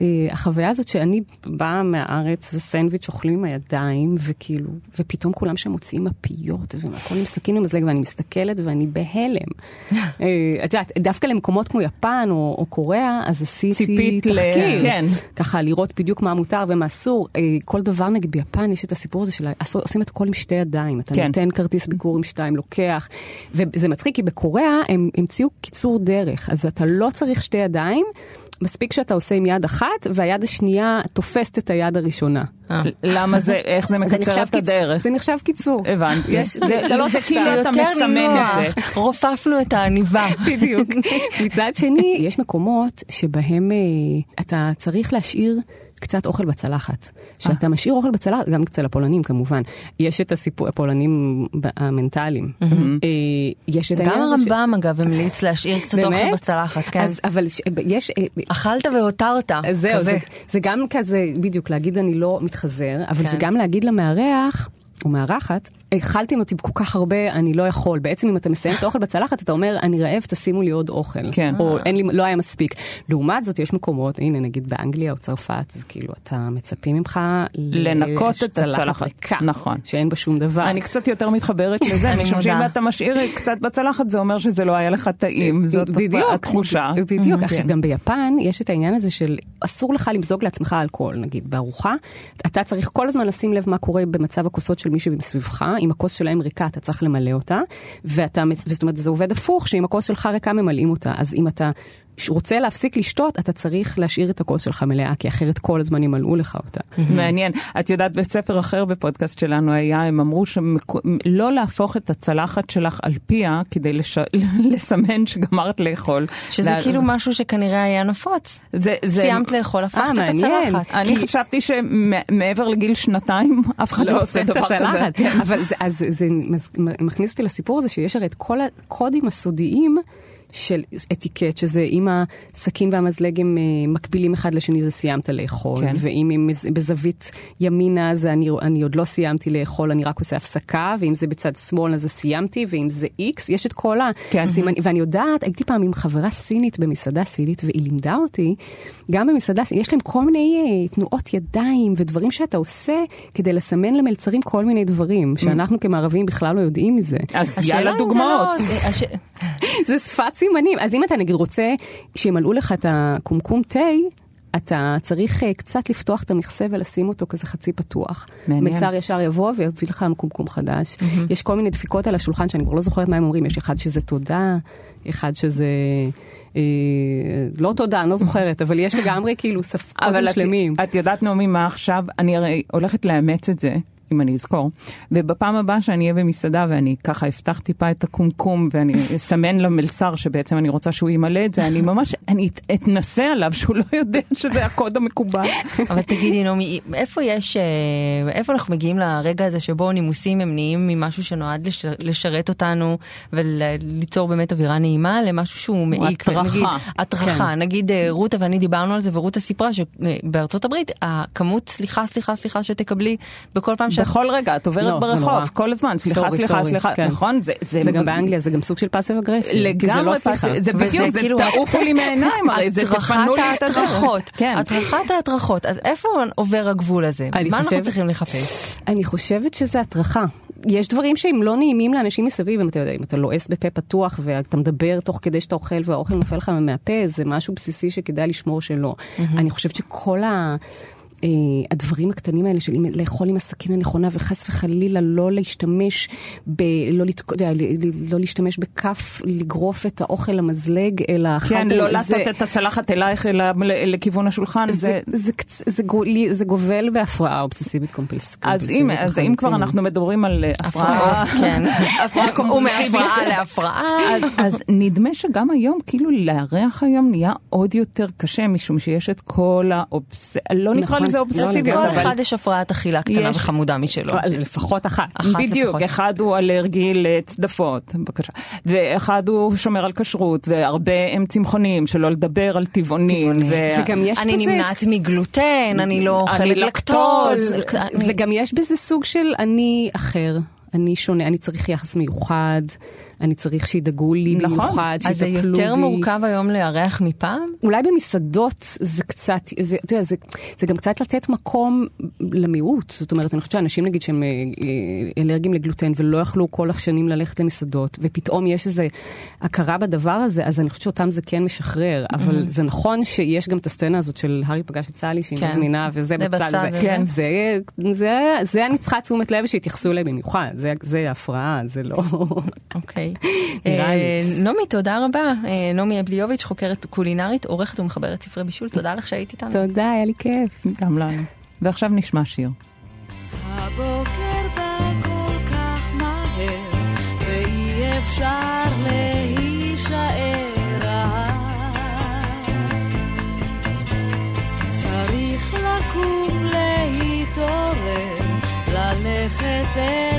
אה, החוויה הזאת שאני באה מהארץ וסנדוויץ' אוכלים עם הידיים, וכאילו, ופתאום כולם שם מוציאים מפיות, והכל עם סכין ומזלג, ואני מסתכלת ואני בהלם. אה, את יודעת, דווקא למקומות כמו יפן או, או קוריאה, אז עשיתי ציפית ל- תחקיר. כן. ככה לראות בדיוק מה מותר ומה אסור. אה, כל דבר, נגיד ביפן, יש את הסיפור הזה של עושים את הכל עם שתי ידיים. אתה כן. נותן כרטיס ביקור עם שתיים, לוקח. וזה מצחיק, כי בקוריאה הם המציאו קיצור דרך, אז אתה לא צריך שתי ידיים. מספיק שאתה עושה עם יד אחת, והיד השנייה תופסת את היד הראשונה. למה זה, איך זה מקצר את הדרך? זה נחשב קיצור. הבנתי. יש- זה- לא כאילו אתה יותר מסמן. את זה. רופפנו את העניבה. בדיוק. מצד שני, יש מקומות שבהם אה, אתה צריך להשאיר קצת אוכל בצלחת. כשאתה משאיר אוכל בצלחת, גם אצל הפולנים כמובן, יש את הסיפור, הפולנים המנטליים. אה, יש את גם העניין הזה ש- הרמב"ם אגב המליץ להשאיר קצת אוכל? בצלחת, כן. אבל יש... אה, אכלת והותרת, זהו. זה, זה גם כזה, בדיוק, להגיד אני לא מתחזר, אבל כן. זה גם להגיד למארח, או מארחת, אכלתם אותי כל כך הרבה, אני לא יכול. בעצם אם אתה מסיים את האוכל בצלחת, אתה אומר, אני רעב, תשימו לי עוד אוכל. כן. או אין לי, לא היה מספיק. לעומת זאת, יש מקומות, הנה נגיד באנגליה או צרפת, אז כאילו, אתה מצפים ממך... לנקות את צלחת הצלחת. ריקה, נכון. שאין בה שום דבר. אני קצת יותר מתחברת לזה, אני משום שאם. אתה משאיר קצת בצלחת, זה אומר שזה לא היה לך טעים, זאת בדיוק, התחושה. בדיוק. עכשיו, כן. גם ביפן יש את העניין הזה של אסור לך למזוג לעצמך אלכוהול, נגיד, בארוחה. אתה צריך כל הזמן לשים לב מה קורה במצב הכוסות של מישהו מסביבך. אם הכוס שלהם ריקה, אתה צריך למלא אותה. ואתה, זאת אומרת, זה עובד הפוך, שאם הכוס שלך ריקה, ממלאים אותה. אז אם אתה רוצה להפסיק לשתות, אתה צריך להשאיר את הכוס שלך מלאה, כי אחרת כל הזמן ימלאו לך אותה. מעניין. את יודעת, בספר אחר בפודקאסט שלנו היה, הם אמרו שלא להפוך את הצלחת שלך על פיה כדי לש... לסמן שגמרת לאכול. שזה לה- כאילו משהו שכנראה היה נפוץ. זה, זה... סיימת לאכול, הפכת את מעניין. הצלחת. אני חשבתי שמעבר לגיל שנתיים, אף אחד לא עושה את דבר כזה. הצלחת. אבל זה, אז זה מכניס אותי לסיפור הזה שיש הרי את כל הקודים הסודיים של אתיקט, שזה אם הסכין והמזלג הם אה, מקבילים אחד לשני, זה סיימת לאכול. כן. ואם הם בזווית ימינה, זה אני, אני עוד לא סיימתי לאכול, אני רק עושה הפסקה, ואם זה בצד שמאל, אז זה סיימתי, ואם זה איקס, יש את כל כן. הסימנים. ואני יודעת, הייתי פעם עם חברה סינית במסעדה סינית, והיא לימדה אותי, גם במסעדה סינית, יש להם כל מיני אה, תנועות ידיים ודברים שאתה עושה כדי לסמן למלצרים כל מיני דברים, שאנחנו כמערבים בכלל לא יודעים מזה. אז יאללה זה דוגמאות. לא- הש- זה שפת סימנים. אז אם אתה נגיד רוצה שימלאו לך את הקומקום תה, אתה צריך אה, קצת לפתוח את המכסה ולשים אותו כזה חצי פתוח. מעניין. מלצר ישר יבוא ויביא לך קומקום חדש. יש כל מיני דפיקות על השולחן שאני כבר לא זוכרת מה הם אומרים. יש אחד שזה תודה, אחד שזה... אה, לא תודה, אני לא זוכרת, אבל יש לגמרי כאילו ספקות אבל את, שלמים. את יודעת, נעמי, מה עכשיו? אני הרי הולכת לאמץ את זה. אם אני אזכור, ובפעם הבאה שאני אהיה במסעדה ואני ככה אפתח טיפה את הקומקום ואני אסמן למלצר שבעצם אני רוצה שהוא ימלא את זה, אני ממש, אני את- אתנסה עליו שהוא לא יודע שזה הקוד המקובל. אבל תגידי נעמי, איפה יש, אה, איפה אנחנו מגיעים לרגע הזה שבו נימוסים הם נהיים ממשהו שנועד לש- לשרת אותנו וליצור באמת אווירה נעימה למשהו שהוא מעיק. הטרחה. נגיד, הטרחה, נגיד אה, רותה ואני דיברנו על זה ורותה סיפרה שבארצות הברית הכמות סליחה סליחה סליחה שתקבלי בכל פעם שאת בכל רגע, את לא, עוברת זה ברחוב, נורא. כל הזמן, סליחה, סורי, סליחה, סורי, סליחה, כן. נכון? זה, זה גם באנגליה, זה גם סוג של פאסיב אגרסיב. זה לא לגמרי, סליחה. פס- זה בדיוק, זה כאילו- תעופו לי מהעיניים, הרי זה תפנו לי את. ההטרחות, כן. הטרחת ההטרחות, אז איפה עובר הגבול הזה? מה אנחנו צריכים לחפש? אני חושבת שזה הטרחה. יש דברים שהם לא נעימים לאנשים מסביב, אם אתה יודע, אם אתה לועס בפה פתוח ואתה מדבר תוך כדי שאתה אוכל והאוכל נופל לך מהפה, זה משהו בסיסי שכדאי לשמור שלא. אני חושבת שכל ה... אה, הדברים הקטנים האלה של לאכול עם הסכין הנכונה וחס וחלילה לא להשתמש ב... לא, לת... יודע, ל- ל- לא להשתמש בכף לגרוף את האוכל למזלג, אלא אחר כן, לא זה- להטות את הצלחת אלייך אלא ל- לכיוון השולחן, זה, זה... זה, קצ- זה, גו- זה גובל בהפרעה אובססיבית קומפלס- אז אם, אז אם כבר. אנחנו מדברים על אה, הפרעה, הפרעות, כן. הפרעה קומפולסיבית, ומהפרעה להפרעה. אז, אז נדמה שגם היום, כאילו לארח היום נהיה עוד יותר קשה, משום שיש את כל האובס... לא נקרא לזה לא אובססיביות, לגמרי, כל אבל... אחד יש הפרעת אכילה קטנה יש- וחמודה משלו. אה, לפחות אחת. אחת בדיוק. אחד הוא אלרגי לצדפות, בבקשה, ואחד הוא שומר על כשרות, והרבה הם צמחונים, שלא לדבר על טבעונים. וגם יש אני בזה... נמנעת מגלוטן, אני לא אני אוכלת לקטוז. אני- וגם יש בזה סוג של אני אחר, אני שונה, אני צריך יחס מיוחד, אני צריך שידאגו לי נכון. במיוחד, אז זה שיטפלו בי. יותר מורכב היום לארח מפעם? אולי במסעדות זה קצת, זה, אתה יודע, זה, זה גם קצת לתת מקום למיעוט. זאת אומרת, אני חושבת שאנשים נגיד שהם אה, אה, אלרגיים לגלוטן ולא יכלו כל השנים ללכת למסעדות, ופתאום יש איזו הכרה בדבר הזה, אז אני חושבת שאותם זה כן משחרר. אבל זה נכון שיש גם את הסצנה הזאת של הארי פגש את סאלי, שהיא כן. מזמינה, וזה זה בצד. בצד, זה, כן. זה, זה, זה אני צריכה תשומת לב שהתייחסו אליי במיוחד. זה, זה הפרעה, זה לא... אוקיי. נראה לי. אה, נעמי, תודה רבה. אה, נעמי אבליוביץ', חוקרת קולינרית, עורכת ומחברת ספרי בישול. תודה לך שהיית איתנו. תודה, היה לי כיף. גם לנו. ועכשיו נשמע שיר. הבוקר בא כל כך מהר, ואי אפשר להישאר. צריך לקום להתעורר, ללכת אל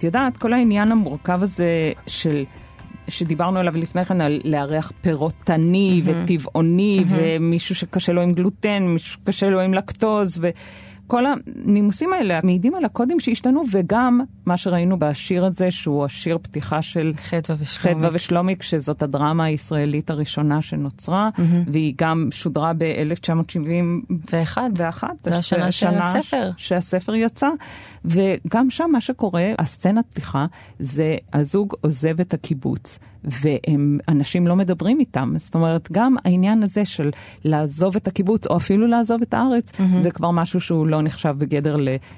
את יודעת, כל העניין המורכב הזה של... שדיברנו עליו לפני כן, על לארח פירוטני וטבעוני, ומישהו שקשה לו עם גלוטן, מישהו שקשה לו עם לקטוז, כל הנימוסים האלה מעידים על הקודים שהשתנו, וגם מה שראינו בשיר הזה, שהוא השיר פתיחה של חדווה ושלומי. חדווה ושלומיק, שזאת הדרמה הישראלית הראשונה שנוצרה, והיא גם שודרה ב-1970. ואחד. ואחת. זה השנה של הספר. שהספר יצא, וגם שם מה שקורה, הסצנת פתיחה, זה הזוג עוזב את הקיבוץ, ואנשים לא מדברים איתם. זאת אומרת, גם העניין הזה של לעזוב את הקיבוץ, או אפילו לעזוב את הארץ, mm-hmm. זה כבר משהו שהוא לא נחשב בגדר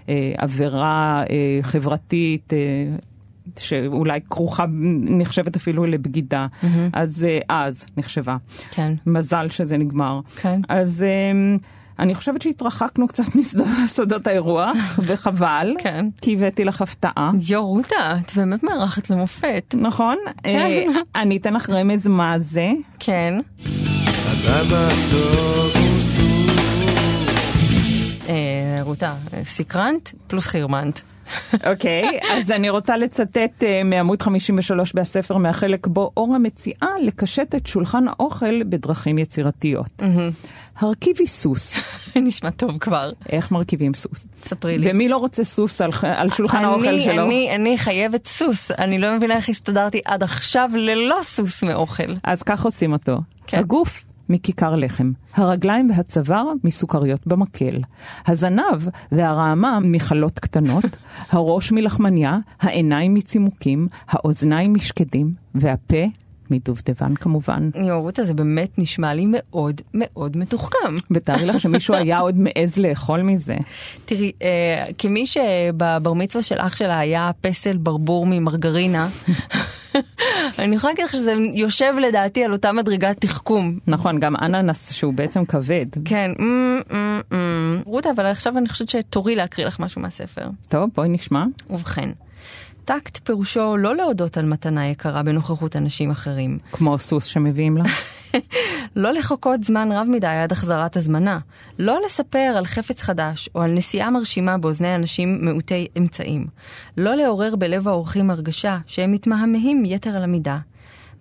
לעבירה אה, חברתית. אה, שאולי כרוכה, נחשבת אפילו לבגידה. Mm-hmm. אז אה, אז נחשבה. כן. מזל שזה נגמר. כן. אז אה, אני חושבת שהתרחקנו קצת מסודות האירוח, וחבל, כן. כי הבאתי לך הפתעה. יו, רותה, את באמת מארחת למופת. נכון? אה, אני אתן לך רמז מה זה. כן. אה, רותה, סקרנט פלוס חירמנט. אוקיי, אז אני רוצה לצטט uh, מעמוד 53 בספר, מהחלק בו אורה מציעה לקשט את שולחן האוכל בדרכים יצירתיות. הרכיבי סוס. נשמע טוב כבר. איך מרכיבים סוס? ספרי לי. ומי לא רוצה סוס על, על שולחן אני, האוכל שלו? אני, אני חייבת סוס. אני לא מבינה איך הסתדרתי עד עכשיו ללא סוס מאוכל. אז כך עושים אותו. כן. הגוף מכיכר לחם, הרגליים והצוואר מסוכריות במקל, הזנב והרעמה מחלות קטנות, הראש מלחמניה, העיניים מצימוקים, האוזניים משקדים, והפה מדובדבן כמובן. יואו, רותה, זה באמת נשמע לי מאוד מאוד מתוחכם. ותארי לך שמישהו היה עוד מעז לאכול מזה. תראי, אה, כמי שבבר מצווה של אח שלה היה פסל ברבור ממרגרינה, אני יכולה להגיד לך שזה יושב לדעתי על אותה מדרגת תחכום. נכון, גם אננס שהוא בעצם כבד. כן. רותה, אבל עכשיו אני חושבת שתורי להקריא לך משהו מהספר. טוב, בואי נשמע. ובכן, טקט פירושו לא להודות על מתנה יקרה בנוכחות אנשים אחרים. כמו סוס שמביאים לה. לא לחכות זמן רב מדי עד החזרת הזמנה. לא לספר על חפץ חדש או על נסיעה מרשימה באוזני אנשים מעוטי אמצעים. לא לעורר בלב האורחים הרגשה שהם מתמהמהים יתר על המידה.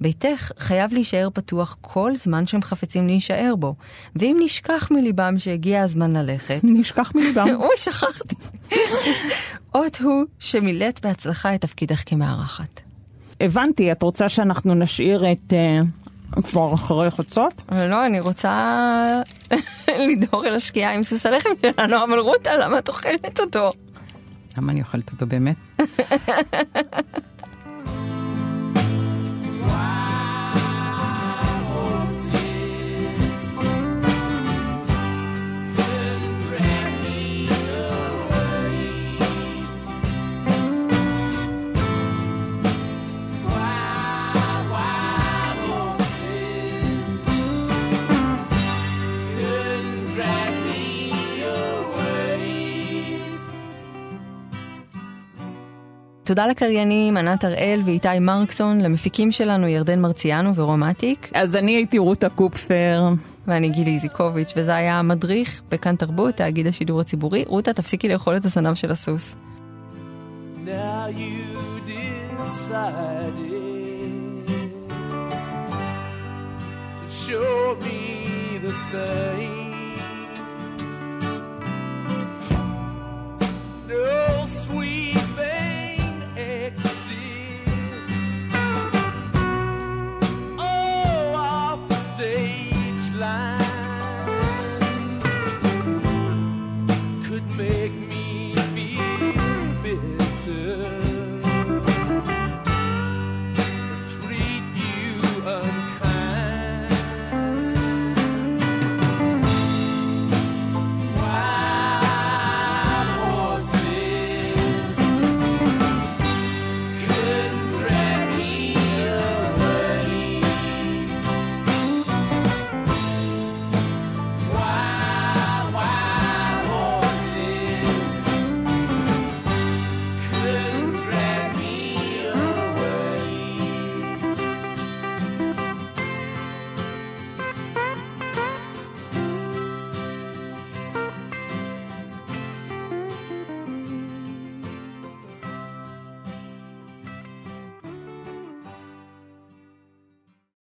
ביתך חייב להישאר פתוח כל זמן שהם חפצים להישאר בו. ואם נשכח מליבם שהגיע הזמן ללכת... נשכח מליבם. אוי, שכחתי. אות הוא שמילאת בהצלחה את תפקידך כמארחת. הבנתי, את רוצה שאנחנו נשאיר את... אה, כבר אחרי חצות? לא, אני רוצה לדהור אל השקיעה עם סוס הלחם שלנו, אבל רותה, למה את אוכלת אותו? למה אני אוכלת אותו באמת? Why? תודה לקריינים ענת הראל ואיתי מרקסון, למפיקים שלנו ירדן מרציאנו ורומטיק. אז אני הייתי רותה קופפר. ואני גילי איזיקוביץ', וזה היה המדריך בכאן תרבות, תאגיד השידור הציבורי. רותה, תפסיקי לאכול את הזנב של הסוס. Now you to show me the same. No.